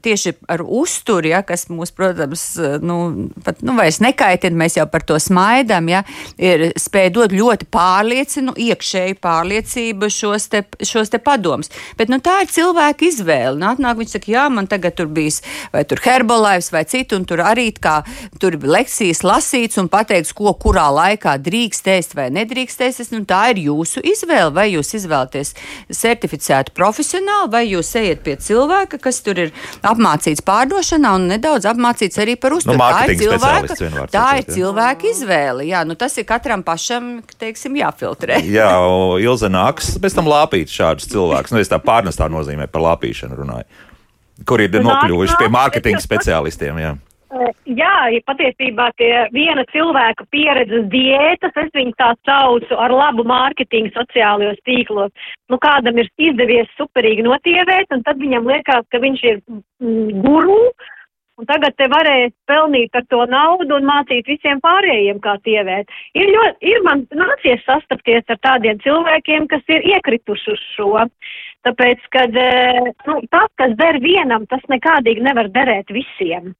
tieši ar uzturi, ja, kas mūs, protams, nu, pat, nu, vairs nekaitina, mēs jau par to smaidām, ja, ir spēja dot ļoti pārliecinu, iekšēju pārliecību šos te, šos te padomus. Bet nu, tā ir cilvēka izvēle. Nu, atnāk, viņš saka, jā, man tagad tur bijis vai tur herbolaivs vai citu, un tur arī kā tur lekcijas lasīts un pateikts, ko kurā laikā drīkst ēst vai nedrīkst ēst. Nu, tā ir jūsu izvēle. Vai jūs izvēlaties certificētu profesionāli, vai jūs ejat pie cilvēka, kas tur ir apmācīts pārdošanā un nedaudz apmācīts arī par uzturu. Nu, tā ir cilvēka, vienvārds tā ir jā. cilvēka izvēle. Jā, nu, tas ir katram pašam, teiksim, jāfiltrē. (laughs) Jā, Ilze nāks pēc tam lāpīt šādus cilvēkus. Nu, es tā pārnestā nozīmē par lāpīšanu runāju. Kur ir nokļuvuši pie mārketinga speciālistiem. Jā. Eh, Jā, ja patiesībā tie viena cilvēka pieredzes diētas, es viņu tā saucu ar labu mārketingu sociālajos tīklos. Nu, kādam ir izdevies superīgi notievēt, un tad viņam liekas, ka viņš ir mm, guru, un tagad te varēs pelnīt ar to naudu un mācīt visiem pārējiem, kā tievēt. Ir, ļoti, ir man nācies sastapties ar tādiem cilvēkiem, kas ir iekrituši uz šo. Tāpēc, kad eh, nu, tas, kas der vienam, tas nekādīgi nevar derēt visiem.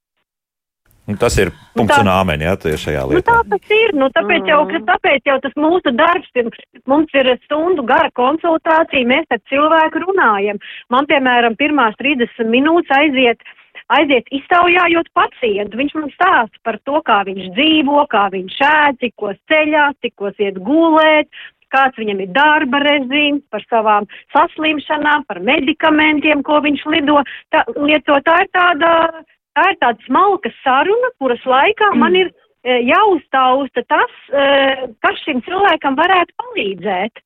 Un tas ir punkts un āmeņi, jā, tie šajā Nu, tā lietā. tas ir. Nu, tāpēc, jau, ka, tāpēc jau tas mūsu darbs ir. Mums ir stundu gara konsultācija, mēs ar cilvēku runājam. Man, piemēram, pirmās 30 minūtes aiziet, aiziet iztaujājot pacientu. Viņš man stāsta par to, kā viņš dzīvo, kā viņš ēd, cikos ceļās, cikos iet gulēt. Kāds viņam ir darba režīms, par savām saslimšanām, par medikamentiem, ko viņš lido. Tā, lieto, tā ir tāda, tā ir tāda smalka saruna, kuras laikā mm. man ir e, jāuztausta tas, e, kas šim cilvēkam varētu palīdzēt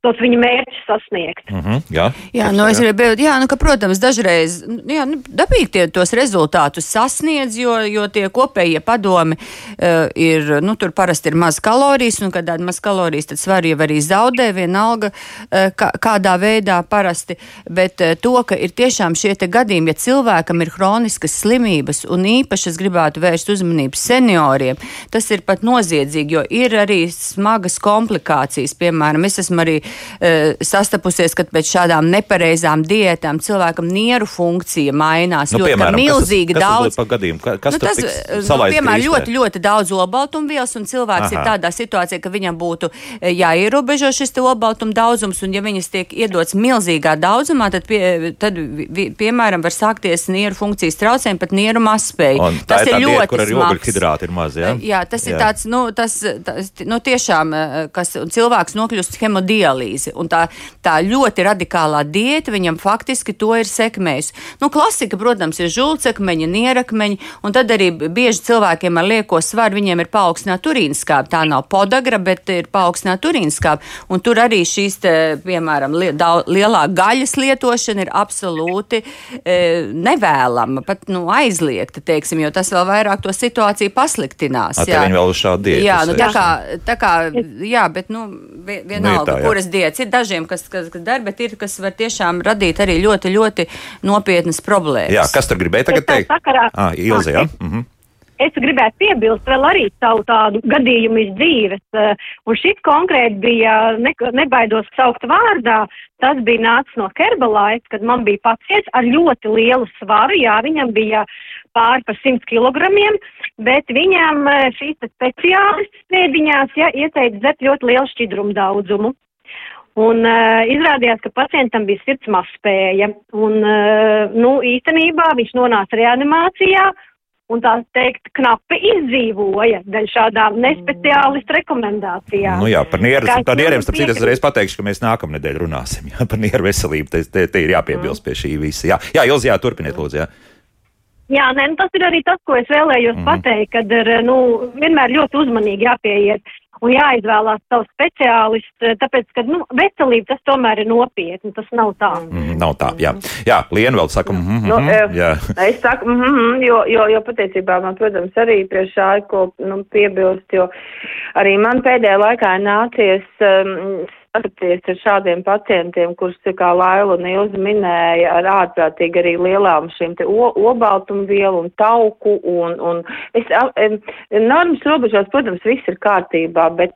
tos viņa mērķus sasniegt. Mm -hmm, jā, Jā, nu es gribēju, jā, nu, ka, protams, dažreiz nu, jā, nu, dabīgi tie tos rezultātus sasniedz, jo, jo tie kopējie padomi uh, ir, nu, tur parasti ir maz kalorijas, un kad tāda maz kalorijas, tad svaru jau arī zaudē vienalga, uh, kā, kādā veidā parasti, bet uh, to, ka ir tiešām šie te gadījumi, ja cilvēkam ir hroniskas slimības, un īpaši es gribētu vērst uzmanību senioriem, tas ir pat noziedzīgi, jo ir arī smagas komplikācijas, piemēram, es esmu arī uh, sastapusies, ka pēc šādām nepareizām diētām cilvēkam nieru funkcija mainās. Nu, ļoti, piemēram, milzīgi kas, kas daudz. gadījumu? Ka- Kas Nu, tas, tiks nu, piemēram, ļoti, ļoti daudz olbaltumvielas, un cilvēks Aha. ir tādā situācijā, ka viņam būtu eh, jāierobežo šis te olbaltuma daudzums, un ja viņas tiek iedots milzīgā daudzumā, tad, pie, tad vi, piemēram, var sākties nieru funkcijas traucējumi, pat nieru mazspēja. Tas ir ir ļoti kur arī ogļhidrāti ir maz, jā? Jā, tas ir tāds, nu, tas, tas nu, tiešām, eh, kas cilvēks nokļūst hemodialīzi. Un tā, tā ļoti radikālā diēta viņam faktiski to ir sekmējusi. Nu, klasika, protams, ir žulcekmeņi, nierakmeņi, un tad arī bieži cilvēkiem ar lieko svaru viņiem ir paaugstināta urīnas skābe. Tā nav podagra, bet ir paaugstināta urīnas skābe. Un tur arī šīs, te, piemēram, li, daudz, lielā gaļas lietošana ir absolūti e, nevēlama, pat nu, aizliegta, teiksim, jo tas vēl vairāk to situāciju pasliktinās. Ā, te viņi vēl uz šādu diētu Jā, nu, tā kā, tā kā, jā, bet, nu, vi- vienalga, tā, jā. kuras diētas ir dažiem, kas, kas, kas dara, bet ir, kas var tiešām radīt arī ļoti, ļoti nopietnas problēmas. Jā, kas tur gribēja tagad teikt? sakarā- Ah, Ilze, jā? Mhm. Es gribētu piebilst vēl arī savu tādu gadījumu iz dzīves, eh, un šis konkrēti bija, ne, nebaidos saukt vārdā, tas bija nācis no Herbalife, kad man bija pacients ar ļoti lielu svaru, jā, viņam bija pāri par 100 kilogramiem, bet viņam eh, šīs speciālistas pēdiņās, jā, ieteica dzert ļoti lielu šķidrumu daudzumu. Un uh, izrādījās, ka pacientam bija sirds mazspēja. Un, uh, nu, īstenībā viņš nonāca reanimācijā un tā teikt, knapi izdzīvoja dēļ šādām nespeciālistu rekomendācijām. Nu jā, par nieru, par nieriem, starp citu, es reiz pateikšu, ka mēs nākamnedēļ runāsim jā, (laughs) par nieru veselību. Te, te, te ir jāpiebilst pie šī visa. Jā, jā Ilze, jā, turpiniet, lūdzu. Jā. Jā, nē, nu, tas ir arī tas, ko es vēlējos mm. pateikt, kad ir nu, vienmēr ļoti uzmanīgi jāpieiet un jāizvēlās savu speciālistu, tāpēc, ka nu, veselība tas tomēr ir nopietni, tas nav tā. Mm, nav tā, jā. Jā, Liena vēl saka, mm, mm, Nu, mm, eh, jā. Es saku, mm, mm, jo, jo, jo patiesībā man, protams, arī priekš šā ko nu, piebilst, jo arī man pēdējā laikā ir nācies um, saskaties ar šādiem pacientiem, kurus, kā Laila un Ilza minēja, ar ārprātīgi arī lielām šīm te obaltumvielu un tauku un, un es, normas robežās, protams, viss ir kārtībā, bet,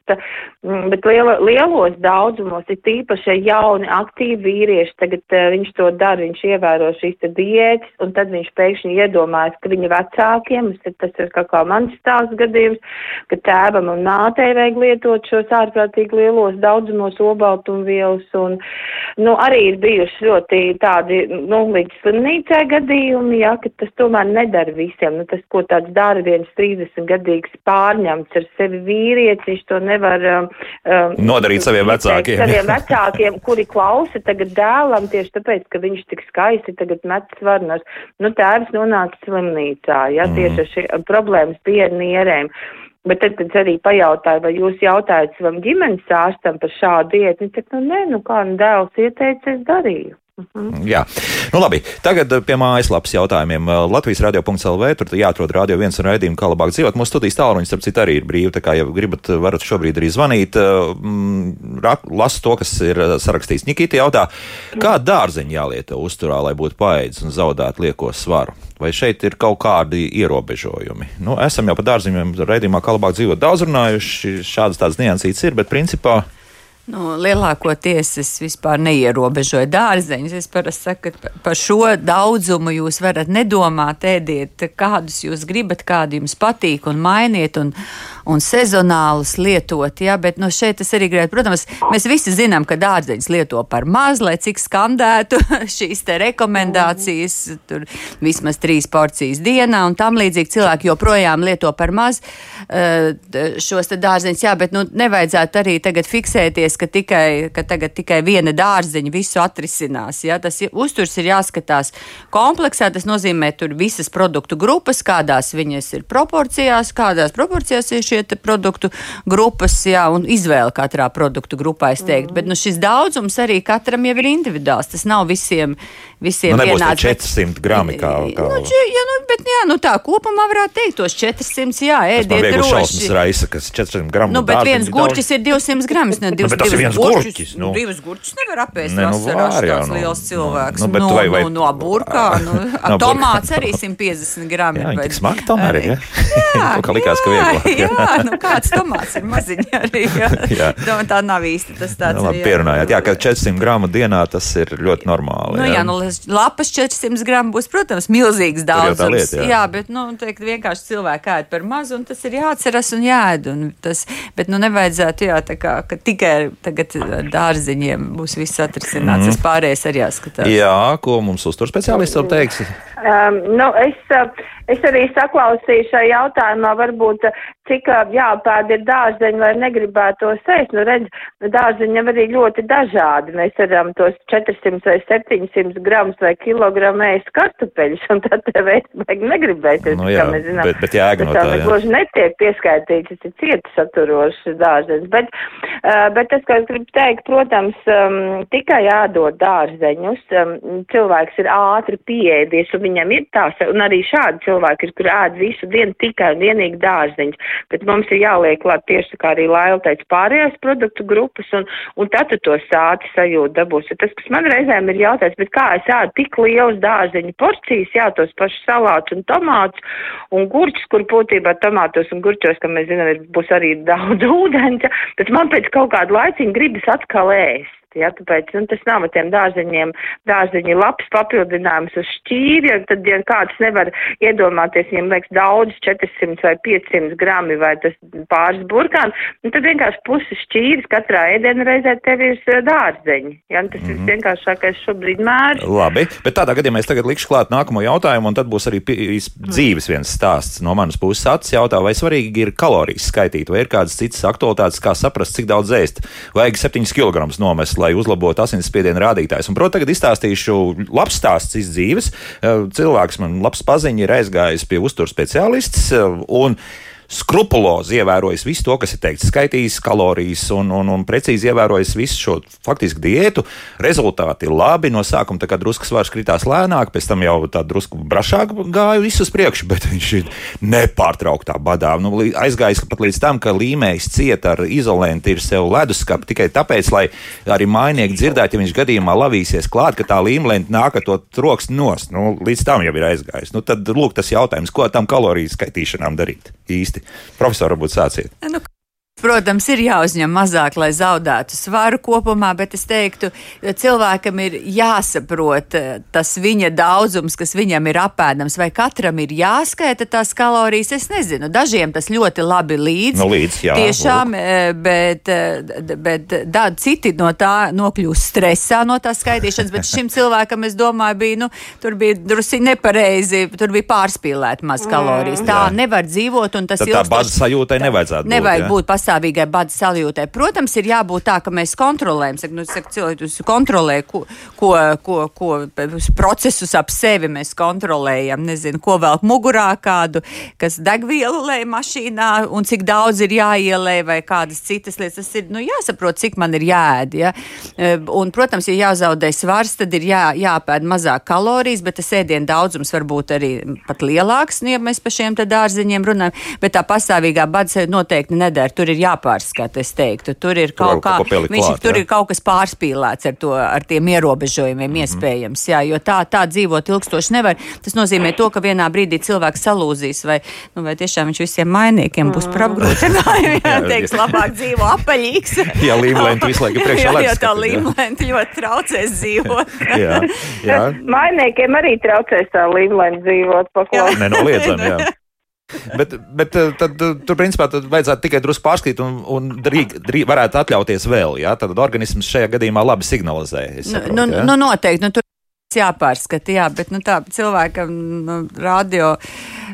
mm, bet liela, lielos daudzumos ir tīpaši jauni, aktīvi vīrieši, tagad viņš to dara, viņš ievēro šīs te diētas, un tad viņš pēkšņi iedomājas, ka viņa vecākiem, tas ir kā kā mans stāsts gadījums, ka tēvam un mātei vajag lietot šos ārprātīgi lielos daudzumos obaltumvielas, un, nu, arī ir bijuši ļoti tādi, nu, līdz slimnīcai gadījumi, jā, ka tas tomēr nedara visiem, nu, tas, ko tāds dara viens 30 gadīgs pārņemts ar sevi vīrietis, viņš to nevar um, um nodarīt saviem vecākiem. Saviem vecākiem, kuri klausa tagad dēlam tieši tāpēc, ka viņš tik skaisti tagad met svarnas. Nu, tēvs nonāca slimnīcā, jā, tieši ar šī problēmas pie nierēm. Bet tad, kad arī pajautāju, vai jūs jautājat savam ģimenes ārstam par šādu dietu, viņš teica, nu nē, nu kā nu dēls ieteica, es darīju. Mhm. Jā, nu labi. Tagad eh, pie mājaslapas jautājumiem. Eh, Latvijas radio.CLV tur jāatrod radio viens un raidījumu, kā labāk dzīvot. Mūsu studijas tālruņa, starp citu, arī ir brīva. Tā kā, ja gribat, varat šobrīd arī zvanīt. Eh, mm, lasu to, kas ir sarakstīts. Nikita jautā, kā dārzeņi jālieto uzturā, lai būtu paēdis un zaudētu lieko svaru? Vai šeit ir kaut kādi ierobežojumi? Nu, esam jau par dārziņiem raidījumā, kā labāk dzīvot, daudz runājuši. Šādas tādas niansītas ir, bet principā. Nu, lielākoties es vispār neierobežoju dārzeņus. Es parasti saku, ka par šo daudzumu jūs varat nedomāt, ēdiet, kādus jūs gribat, kādi jums patīk, un mainiet, un, un sezonālus lietot. Ja? Bet nu, šeit es arī gribētu, protams, mēs visi zinām, ka dārzeņus lieto par maz, lai cik skandētu (laughs) šīs rekomendācijas, tur vismaz trīs porcijas dienā, un tam līdzīgi cilvēki joprojām lieto par maz uh, šos dārzeņus. Jā, bet nu, nevajadzētu arī tagad fiksēties ka, tikai, ka tikai viena dārziņa visu atrisinās. Ja? Tas uzturs ir jāskatās kompleksā. Tas nozīmē, tur visas produktu grupas, kādās viņas ir proporcijās, kādās proporcijās ir šie produktu grupas, jā, un izvēle katrā produktu grupā, es teiktu. Mm. Bet nu, šis daudzums arī katram jau ir individuāls. Tas nav visiem, visiem nu, vienāds. 400 grami kā. kā... Nu, ja, nu, bet, jā, nu, tā kopumā varētu teikt, tos 400, jā, ēdiet droši. Raisa, kas 400 gramu. Nu, bet viens gurķis ir 200 gramus, ne 200 tas ir viens gurķis. gurķis nu. Divas gurķis nevar apēst ne, nu, vasarā, var, jā, nu, liels cilvēks. Nu, nu, vai, vai, nu, no burkā, nu, (laughs) no tomāts arī 150 grami. Jā, bet, tik smagi tomēr ir? (laughs) Jā, kā likās, ka vieglāk. Jā, jā, nu kāds tomāts ir maziņi arī, (laughs) jā. No, tā nav īsti tas tāds. Nu, pierunājāt, jā, ka 400 gramu dienā tas ir ļoti normāli. Nu, jā, jā nu, lapas 400 gramu būs, protams, milzīgs daudzums. Lieta, jā. jā, bet, nu, teikt, vienkārši cilvēki ēd par mazu, un tas ir jāatceras un jāēd. Un tas, bet, nu, nevajadzētu, jā, tā kā, ka tikai tagad dārziņiem būs viss atrisināts. Mm. Tas pārējais arī jāskatās. Jā, ko mums uztur speciālists vēl teiks? Um, nu, es, uh, es arī saklausīju šajā jautājumā, varbūt cik jāpēd ir dārzeņi, lai negribētu to sēst. Nu, redz, dārzeņi jau arī ļoti dažādi. Mēs varam tos 400 vai 700 gramus vai kilogramu ēst kartupeļus, un tad tev ēst vajag negribēties. Nu, jā, mēs zinām, bet, bet jāga no tā. Tā gluži netiek pieskaitīts, tas ir cietu saturošs dārzeņs. Bet, bet tas, ko es gribu teikt, protams, um, tikai jādod dārzeņus. Um, cilvēks ir ātri pieēdies, un viņam ir tās, un arī šādi cilvēki ir, kur ēd visu dienu tikai un vienīgi dārzeņus bet mums ir jāliek klāt tieši kā arī Laila teica pārējās produktu grupas, un, un tad tu to sāti sajūtu dabūsi. Tas, kas man reizēm ir jautājums, bet kā es ādu tik liels dārzeņu porcijas, jā, tos pašus salātus un tomātus un gurķus, kur būtībā tomātos un gurķos, kā mēs zinām, ir, būs arī (laughs) daudz ūdens, bet man pēc kaut kāda laiciņa gribas atkal ēst. Ja, tāpēc nu, tas nav ar tiem dārzeņiem, dārzeņi labs papildinājums uz šķīri, ja tad, ja kāds nevar iedomāties, viņam liekas daudz, 400 vai 500 grami vai tas pāris burkāni, nu, tad vienkārši pusi šķīris katrā ēdienu reizē tev ir eh, dārzeņi. Ja, tas mm -hmm. ir mhm. vienkāršākais šobrīd mērs. Labi, bet tādā gadījumā es tagad likšu klāt nākamo jautājumu, un tad būs arī dzīves viens stāsts no manas puses. Acis jautā, vai svarīgi ir kalorijas skaitīt, vai ir kādas citas aktualitātes, kā saprast, cik daudz ēst. Vajag 7 kg nomest lai uzlabotu asinsspiediena rādītājus. Un, protams, tagad izstāstīšu labs stāsts iz dzīves. Cilvēks man labs paziņa ir aizgājis pie uzturu speciālists. Skrupulozi ievērojis visu to, kas ir teikts, skaitījis kalorijas un, un, un precīzi ievērojis visu šo faktiski diētu. Rezultāti ir labi. No sākuma tā kā drusku svars kritās lēnāk, pēc tam jau tā drusku brašāk gāja visu uz priekšu, (laughs) bet viņš ir nepārtrauktā badā. Nu, aizgājis pat līdz tam, ka līmējs ciet ar izolentu ir sev leduskapi tikai tāpēc, lai arī mainieki dzirdētu, ja viņš gadījumā lavīsies klāt, ka tā līmlente nāk ar to troksni nost. Nu, līdz tam jau ir aizgājis. Nu, tad lūk tas jautājums, ko tam kaloriju skaitīšanām darīt īsti. Profesor, varbūt sāciet. Nu, Protams, ir jāuzņem mazāk, lai zaudētu svaru kopumā, bet es teiktu, cilvēkam ir jāsaprot eh, tas viņa daudzums, kas viņam ir apēdams, vai katram ir jāskaita tās kalorijas. Es nezinu, dažiem tas ļoti labi līdz. Nu, līdz jā, tiešām, lūk. Eh, bet, eh, bet da, citi no tā nokļūst stresā no tā skaitīšanas, bet šim cilvēkam, es domāju, bija, nu, tur bija drusi nepareizi, tur bija pārspīlēt maz kalorijas. Tā jā. nevar dzīvot, un tas ir. Tā bada sajūtai nevajadzētu būt. Nevajag būt pasākumam pastāvīgai bada saljūtai. Protams, ir jābūt tā, ka mēs kontrolējam, saka, nu, saka, cilvēks kontrolē, ko, ko, ko, ko procesus ap sevi mēs kontrolējam. Nezinu, ko vēl mugurā kādu, kas degvielu lej mašīnā un cik daudz ir jāielē vai kādas citas lietas. Tas ir nu, jāsaprot, cik man ir jāēd. Ja? E, un, protams, ja jāzaudē svars, tad ir jā, jāpēd mazāk kalorijas, bet tas ēdienu daudzums var būt arī pat lielāks, nu, ja mēs par šiem dārziņiem runājam. Bet tā pastāvīgā bada noteikti nedara. Tur ir jāpārskata, es teiktu. Tur ir kaut, kā, viņš, klāt, tur jā. ir kaut kas pārspīlēts ar, to, ar tiem ierobežojumiem, mm -hmm. iespējams. Jā, jo tā, tā dzīvot ilgstoši nevar. Tas nozīmē to, ka vienā brīdī cilvēks salūzīs, vai, nu, vai tiešām viņš visiem mainīgiem būs par apgrūtinājumu. (laughs) (laughs) Jā, teiks, labāk dzīvo apaļīgs. (laughs) jā, līmlēnti visu laiku priekšā. Jā, jo tā līmlēnti ļoti traucēs dzīvot. jā, jā. Mainīgiem arī traucēs tā līmlēnti dzīvot. Nenoliedzami, jā. (laughs) Bet, bet eh, tad, tur, principā, tad vajadzētu tikai drusku pārskatīt, un, un drīk, drīk, varētu atļauties vēl. Ja? Tad organisms šajā gadījumā labi signalizē. Nu, saprotu, nu, ja? nu, noteikti. Nu, tur jāpārskata, jā, bet nu, tā cilvēkam nu, radio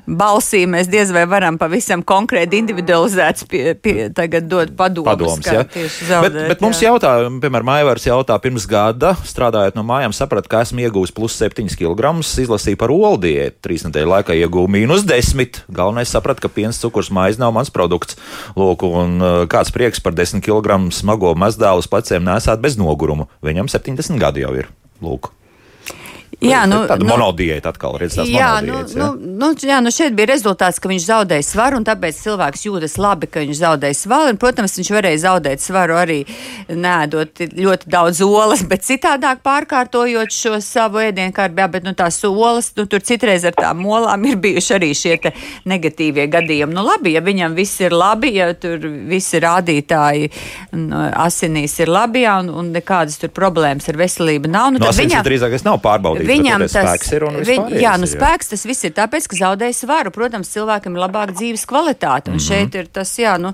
balsī mēs diez vai varam pavisam konkrēti individualizēts pie, pie, tagad dot padomus. Padoms, ja? zaudēt, bet, bet mums jā. jautā, piemēram, Aivars jautā pirms gada, strādājot no mājām, saprat, ka esmu iegūst plus 7 kg, izlasīju par olu diētu, trīs nedēļu laikā iegūju mīnus 10. Galvenais saprat, ka piens, cukurs, maize nav mans produkts. Lūk, un uh, kāds prieks par 10 kg smago mazdēlu uz pleciem nesāt bez noguruma. Viņam 70 gadi jau ir. Lūk. Jā, nu, tāda nu, monodiēta atkal redz tās jā, nu, jā? Nu, nu, jā, nu šeit bija rezultāts, ka viņš zaudēja svaru, un tāpēc cilvēks jūtas labi, ka viņš zaudēja svaru. Un, protams, viņš varēja zaudēt svaru arī nēdot ļoti daudz olas, bet citādāk pārkārtojot šo savu ēdienu kārtu. Jā, bet nu, tās olas, nu, tur citreiz ar tām olām ir bijuši arī šie negatīvie gadījumi. Nu, labi, ja viņam viss ir labi, ja tur visi rādītāji nu, asinīs ir labi, jā, un, un nekādas tur problēmas ar veselību nav. Nu, no, viņam drīzāk nav pārbaudīts viņam tas spēks ir un viņ, jā, nu, spēks tas viss ir tāpēc, ka zaudēja svaru. Protams, cilvēkam ir labāka dzīves kvalitāte. Un mm -hmm. šeit ir tas, jā, nu,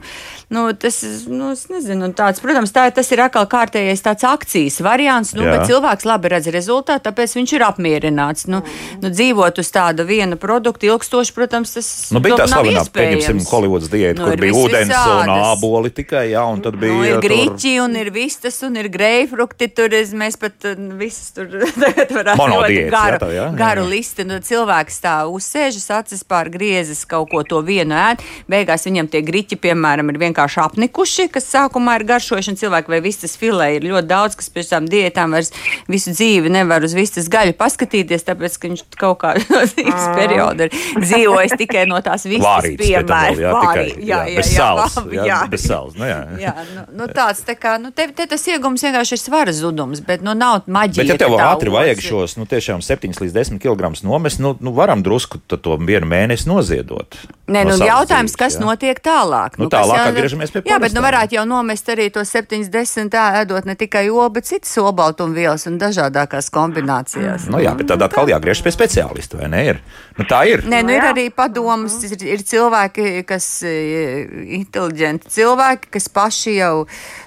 nu tas, nu, es nezinu, tāds, protams, tā, tas ir atkal kārtējais tāds akcijas variants, nu, jā. bet cilvēks labi redz rezultātu, tāpēc viņš ir apmierināts. Nu, nu, dzīvot uz tāda viena produkta ilgstoši, protams, tas nu, bija tā slavenā, pieņemsim, Hollywoods diēta, nu, kur bija ūdens visādas. un āboli tikai, jā, un tad bija. Nu, ir griķi un ir vistas un ir greifrukti, tur es, mēs pat visas tur (laughs) tagad varētu diētas, garu, jā, tā, jā, garu jā. listi. Nu, cilvēks tā uzsēžas, acis pār griezes kaut ko to vienu ēd. Beigās viņam tie griķi, piemēram, ir vienkārši apnikuši, kas sākumā ir garšošana. Cilvēki vai vistas filē ir ļoti daudz, kas pēc tam diētām vairs visu dzīvi nevar uz vistas gaļu paskatīties, tāpēc, ka viņš kaut kā (laughs) no dzīves perioda ir dzīvojis tikai no tās vistas piemēra. Jā, tikai, jā, jā, bez sāls. Jā, jā, bez sāls. Nu, jā. jā, nu, nu tāds tā kā, nu, te, te tas iegums vienkārši ir svara zudums, bet, nu, nav maģija. Bet, ja tev ātri vajag šos, nu, tiešām 7 līdz 10 kg nomest, nu, nu varam drusku to vienu mēnesi noziedot. Nē, no nu, jautājums, dzīves, kas jā. notiek tālāk? Nu, nu, tālāk jau, atgriežamies pie Jā, bet nu varētu jau nomest arī to 70, tā ēdot ne tikai olu, bet citas olbaltumvielas un dažādākās kombinācijās. Nu, jā, bet tad atkal jāgriežas pie speciālista, vai ne? Ir? Nu, tā ir. Nē, nu, ir arī padomas, ir, ir cilvēki, kas inteliģenti cilvēki, kas paši jau,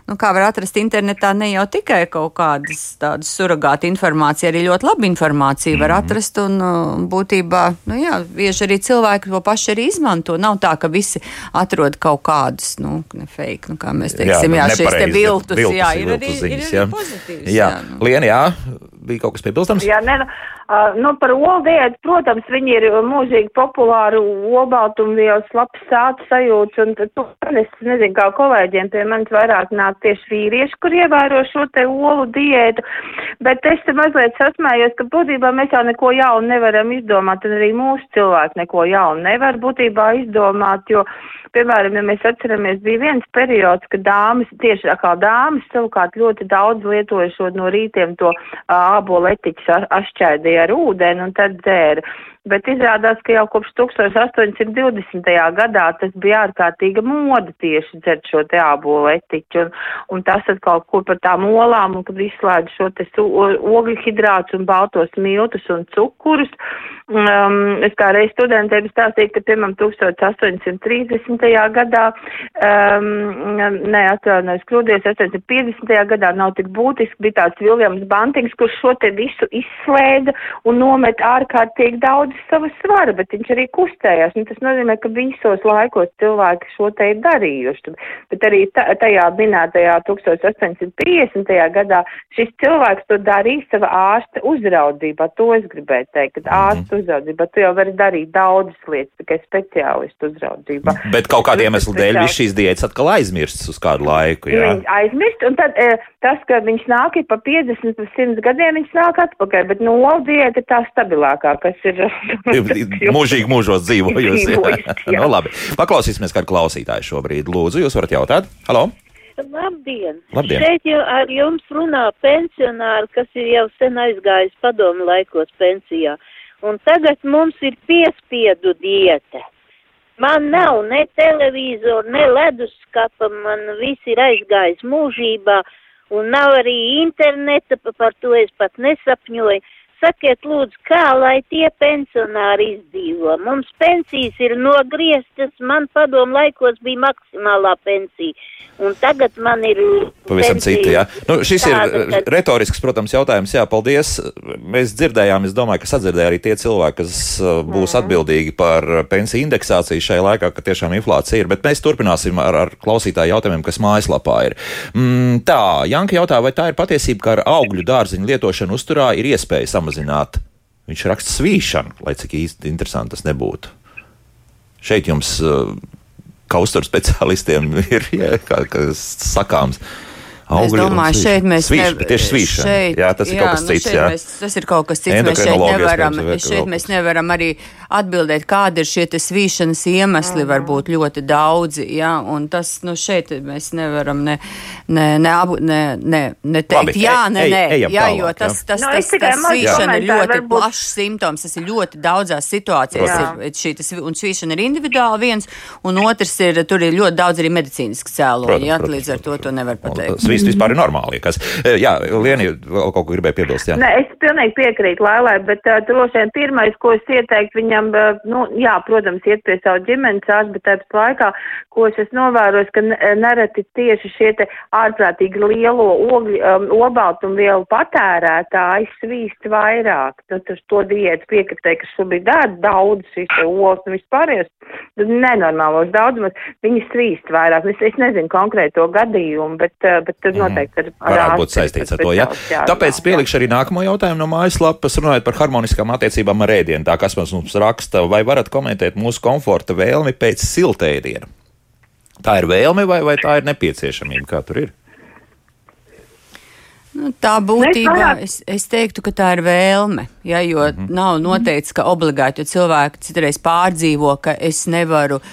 nu, kā var atrast internetā, ne jau tikai kaut kādas tādas surrogāta informācija, arī ļoti laba informāciju var mhm. atrast. Un, būtībā, nu, jā, bieži arī cilvēki to paši arī izmanto. Nav tā, ka visi atrod kaut kādus, nu, ne fake, nu, kā mēs teiksim, jā, jā šīs te viltus, viltus, jā, ir arī, ziņas, ir arī jā. pozitīvs. Jā, jā nu. Liena, jā, bija kaut kas piebilstams? Jā, ne, nu, nu, par olu diētu, protams, viņi ir mūžīgi populāri olbaltumvielas, labs sāta sajūts, un tu, es nezinu, kā kolēģiem pie manis vairāk nāk tieši vīrieši, kur ievēro šo te olu diētu, bet es te mazliet sasmējos, ka būtībā mēs jau neko jaunu nevaram izdomāt, un arī mūsu cilvēki neko jaunu nevar būtībā izdomāt, jo, piemēram, ja mēs atceramies, bija viens periods, kad dāmas, tieši kā dāmas, savukārt ļoti daudz lietojušot no rītiem to ābolu etiķu ašķēdīja ar ūdeni un tad dzēra bet izrādās, ka jau kopš 1820. gadā tas bija ārkārtīga moda tieši dzert šo te ābolu etiķu, un, un tas atkal ko par tām olām, un kad izslēdz šo te ogļhidrātus un baltos miltus un cukurus. Um, es kā reiz studentiem stāstīju, ka, piemēram, 1830. gadā, um, ne, atvainojos, kļūdies, 1850. gadā nav tik būtiski, bija tāds Viljams Bantings, kurš šo te visu izslēdza un nomet ārkārtīgi daudz savu svaru, bet viņš arī kustējās. Un tas nozīmē, ka visos laikos cilvēki šo te ir darījuši. Bet arī tajā minētajā 1850. gadā šis cilvēks to darīja sava ārsta uzraudzībā. To es gribēju teikt, ka mhm. ārsta uzraudzībā tu jau vari darīt daudzas lietas, tikai speciālistu uzraudzībā. Bet kaut kādiem iemeslu dēļ viss šīs diētas atkal aizmirstas uz kādu laiku. Jā. Aizmirst, un tad e, tas, ka viņš nāk pa 50, pa 100 gadiem, viņš nāk atpakaļ, bet nu, diēta ir tā stabilākā, kas ir (laughs) Mūžīgi mūžos dzīvojusi. (laughs) nu, labi. Paklausīsimies kādu klausītāju šobrīd. Lūdzu, jūs varat jautāt? Halo! Labdien! Labdien. Šeit jau ar jums runā pensionāri, kas ir jau sen aizgājis padomu laikos pensijā. Un tagad mums ir piespiedu dieta. Man nav ne televizoru, ne leduskapa, man viss ir aizgājis mūžībā, un nav arī interneta, par to es pat nesapņoju. Sakiet, lūdzu, kā lai tie pensionāri izdzīvo? Mums pensijas ir nogrieztas, man padomu laikos bija maksimālā pensija, un tagad man ir. Pavisam cita, jā. Nu, šis tāda, ir kad... retorisks, protams, jautājums. Jā, paldies. Mēs dzirdējām, es domāju, ka sadzirdēja arī tie cilvēki, kas uh, būs mm. atbildīgi par pensiju indeksāciju šajā laikā, ka tiešām inflācija ir. Bet mēs turpināsim ar, ar klausītāju jautājumiem, kas mājaslapā ir. Mm, tā, Janka jautā, vai tā ir patiesība, ka ar augļu dārziņu lietošanu uzturā ir iespēja samazināt? Samazināt. Viņš raksta svīšanu, lai cik īsti interesanti tas nebūtu. Šeit jums, uh, (laughs) kā uzturu speciālistiem, ir jā, kā, sakāms. Es domāju, šeit mēs svīš, ne, tieši svīšana. Šeit, jā, tas ir jā, kaut kas nu cits. Jā. Mēs, tas ir kaut kas cits. Mēs šeit nevaram, šeit mēs nevaram arī atbildēt, kādi ir šie svīšanas iemesli, var būt ļoti daudzi. Jā, un tas, nu, šeit mēs nevaram ne, ne, ne, ne, ne, ne teikt, Labi, jā, ne, nē, jā, tālāk, jo tas, tas, no, tas, tas svīšana ir ļoti plašs simptoms, tas ir ļoti daudzās situācijās. Ir, šī, tas, un svīšana ir individuāli viens, un otrs ir, tur ir ļoti daudz arī medicīniski cēloņi, līdz ar to to nevar pateikt viss vispār ir normāli. Kas, eh, jā, Lieni, vēl kaut ko gribēju piebilst. Jā. Ne, es pilnīgi piekrītu Lailai, bet uh, droši vien pirmais, ko es ieteiktu viņam, uh, nu, jā, protams, iet pie savu ģimenes ārstu, bet tāpat laikā, ko es esmu novērojis, ka nereti tieši šie te ārprātīgi lielo ogļu, um, obaltumvielu patērētāji svīst vairāk. Nu, tas to diētu piekritēja, ka šobrīd dara daudz šīs olas un vispārējais nenormālos daudzumus, viņi svīst vairāk. Es, es nezinu konkrēto gadījumu, bet, bet tur mhm. noteikti ir. Varētu būt saistīts ar to, jā. jā Tāpēc pielikšu arī nākamo jautājumu no mājaslapas, runājot par harmoniskām attiecībām ar ēdienu. Tā kas mums raksta, vai varat komentēt mūsu komforta vēlmi pēc siltēdiena? Tā ir vēlme vai, vai tā ir nepieciešamība? Kā tur ir? Nu, tā būtībā es, es teiktu, ka tā ir vēlme. Ja, jo mm -hmm. nav noteikts, ka obligāti, jo cilvēki citreiz pārdzīvo, ka es nevaru uh,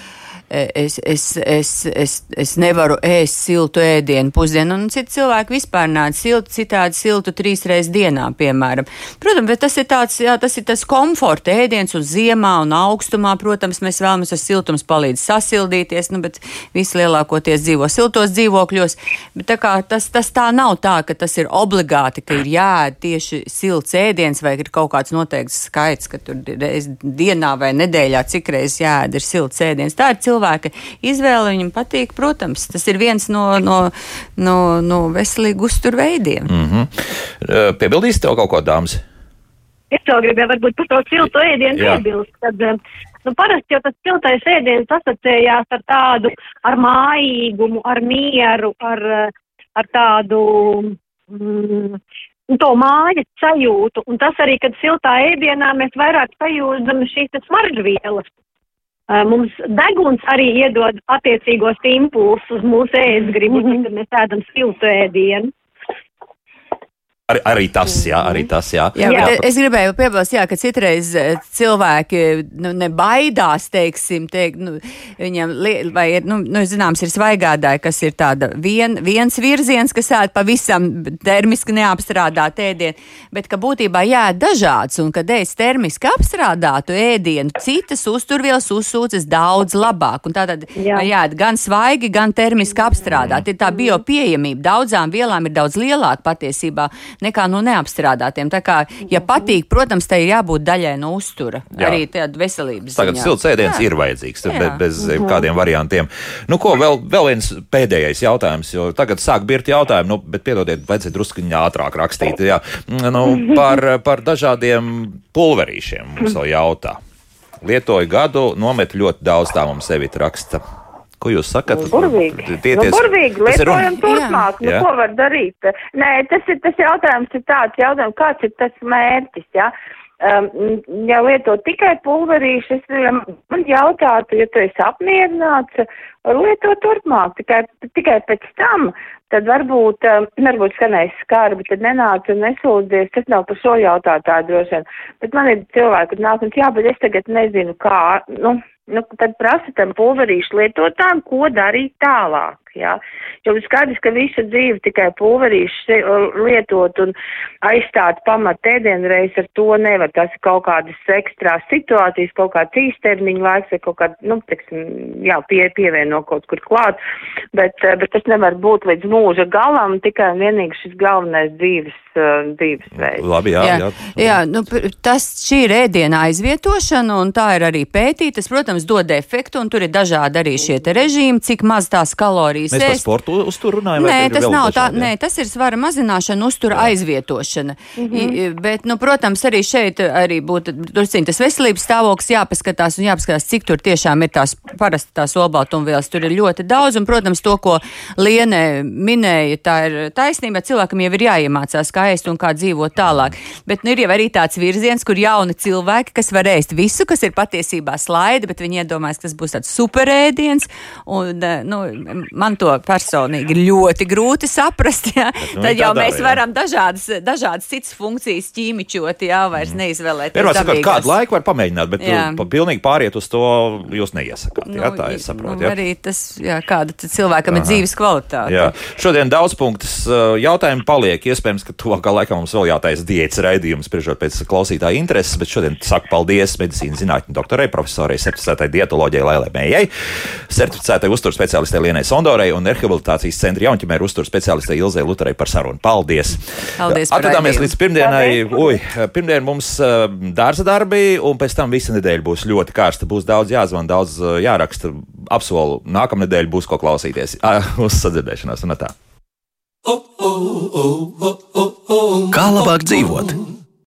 es, es, es, es, es nevaru ēst siltu ēdienu pusdienu, un citi cilvēki vispār nāc siltu, citādi siltu trīs reizes dienā, piemēram. Protams, bet tas ir tāds, jā, tas ir tas komforta ēdiens uz ziemā un augstumā, protams, mēs vēlamies ar siltums palīdz sasildīties, nu, bet visi lielākoties dzīvo siltos dzīvokļos, bet tā kā tas, tas tā nav tā, ka tas ir obligāti, ka ir jāēd tieši silts ēdiens vai ir kaut kāds noteikts skaits, ka tur reiz dienā vai nedēļā cik reizes jāēd ir silts ēdiens. Tā ir cilvēka cilvēka izvēle viņam patīk. Protams, tas ir viens no, no, no, no veselīgu uzturveidiem. Mm -hmm. Piebildīsiet tev kaut ko, dāmas? Es vēl gribēju varbūt par to siltu ēdienu piebilst. Kad, nu, parasti jau tas siltais ēdiens asociējās ar tādu, ar mājīgumu, ar mieru, ar, ar tādu, mm, to mājas sajūtu, un tas arī, kad siltā ēdienā mēs vairāk sajūtam šīs smaržvielas. Uh, mums deguns arī iedod attiecīgos impulsus mūsu ēstgribu, mm -hmm. kad mēs ēdam siltu ēdienu. Ar, arī tas, jā, arī tas, jā. jā, jā. Es gribēju piebilst, jā, ka citreiz eh, cilvēki nu, nebaidās, teiksim, teikt, nu, viņam, vai ir, nu, nu, zināms, ir svaigādāji, kas ir tāda vien, viens virziens, kas ēd pavisam termiski neapstrādāt ēdienu, bet ka būtībā jāēd dažāds, un kad ēst termiski apstrādātu ēdienu, citas uzturvielas uzsūcas daudz labāk, un tātad jā. jāēd gan svaigi, gan termiski apstrādāt. Ir tā biopieejamība, daudzām vielām ir daudz lielāka patiesībā nekā no neapstrādātiem. Tā kā, ja patīk, protams, tai ir jābūt daļai no uztura, Jā. arī tāda veselības. Tagad silts ēdiens ir vajadzīgs, be, bez -hmm. kādiem variantiem. Nu, ko vēl, vēl viens pēdējais jautājums, jo tagad sāk birti jautājumi, nu, bet piedodiet, vajadzēja druskuņi ātrāk rakstīt. Jā. Nu, par, par dažādiem pulverīšiem mums vēl jautā. Lietoju gadu, nomet ļoti daudz tā mums sevi raksta. Ko jūs sakat? Nu, burvīgi. Tieties, nu, burvīgi lietojam turpmāk. Nu, ko var darīt? Nē, tas ir tas jautājums, ir tāds jautājums, kāds ir tas mērķis, jā? Um, ja lieto tikai pulverīšus, man jautātu, ja tu esi apmierināts, lieto turpmāk, tikai, tikai pēc tam, tad varbūt, um, varbūt skanēs skarbi, tad nenāc un nesūdzies, tas nav par šo jautātāju droši vien. Bet man ir cilvēki, kad nāk un jā, bet es tagad nezinu, kā, nu, nu, tad prasa tam pulverīšu lietotājiem, ko darīt tālāk. Ja? Jo ir skaidrs, ka visu dzīvi tikai pulverīšu lietot un aizstāt pamat ēdienreiz ar to nevar. Tas ir kaut kādas ekstrā situācijas, kaut kāds īstermiņa laiks vai kaut kāda, nu, teiksim, jā, pie, pievieno kaut kur klāt, bet, bet tas nevar būt līdz mūža galam, tikai un vienīgi šis galvenais dzīves, dzīves veids. Labi, jā, jā. jā. jā nu, tas šī ir ēdiena aizvietošana un tā ir arī pētītas, protams, dod efektu un tur ir dažādi arī šie te režīmi, cik maz tās kalorijas Mēs ēst. par sportu uzturu runājam. Nē, tas nav tā, nē, tas ir svara mazināšana, uztura Jā. aizvietošana. Mm -hmm. Bet, nu, protams, arī šeit arī būtu tas veselības stāvoklis jāpaskatās un jāpaskatās, cik tur tiešām ir tās parasti tās olbaltumvielas. Tur ir ļoti daudz, un, protams, to, ko Liene minēja, tā ir taisnība. Cilvēkam jau ir jāiemācās, kā ēst un kā dzīvot tālāk. Bet nu, ir jau arī tāds virziens, kur jauni cilvēki, kas var ēst visu, kas ir patiesībā slaida, bet viņi iedomājas, ka tas būs tāds superēdiens. Un, nu, man to personīgi ļoti grūti saprast. Ja? Nu, Tad jau tādā, mēs jā. varam dažādas, dažādas citas funkcijas ķīmiķot, jā, vairs mm. neizvēlēties. Pirmā sakot, kādu laiku var pamēģināt, bet jā. pa, pilnīgi pāriet uz to jūs neiesakāt. Nu, jā, tā es saprotu. Nu, arī tas, jā, kāda cilvēkam Aha. ir dzīves kvalitāte. Jā. Šodien daudz punktus jautājumu paliek. Iespējams, ka tuvākā laikā mums vēl jātaisa diētas raidījums, spriežot pēc klausītāja intereses, bet šodien saku paldies medicīnas zinātņu doktorai, profesorai, certificētai dietoloģijai Lailai Mējai, certificētai uzturspeciālistei Lienai Sondorei un rehabilitācijas centra jaunķimēru uzturu speciālistei Ilzai Lutarei par sarunu. Paldies! Paldies Atradāmies līdz pirmdienai. Uj, pirmdien mums dārza darbi, un pēc tam visa nedēļa būs ļoti karsta. Būs daudz jāzvan, daudz jāraksta. Apsolu, nākamnedēļ būs ko klausīties. Uz sadzirdēšanās un tā. Kā labāk dzīvot?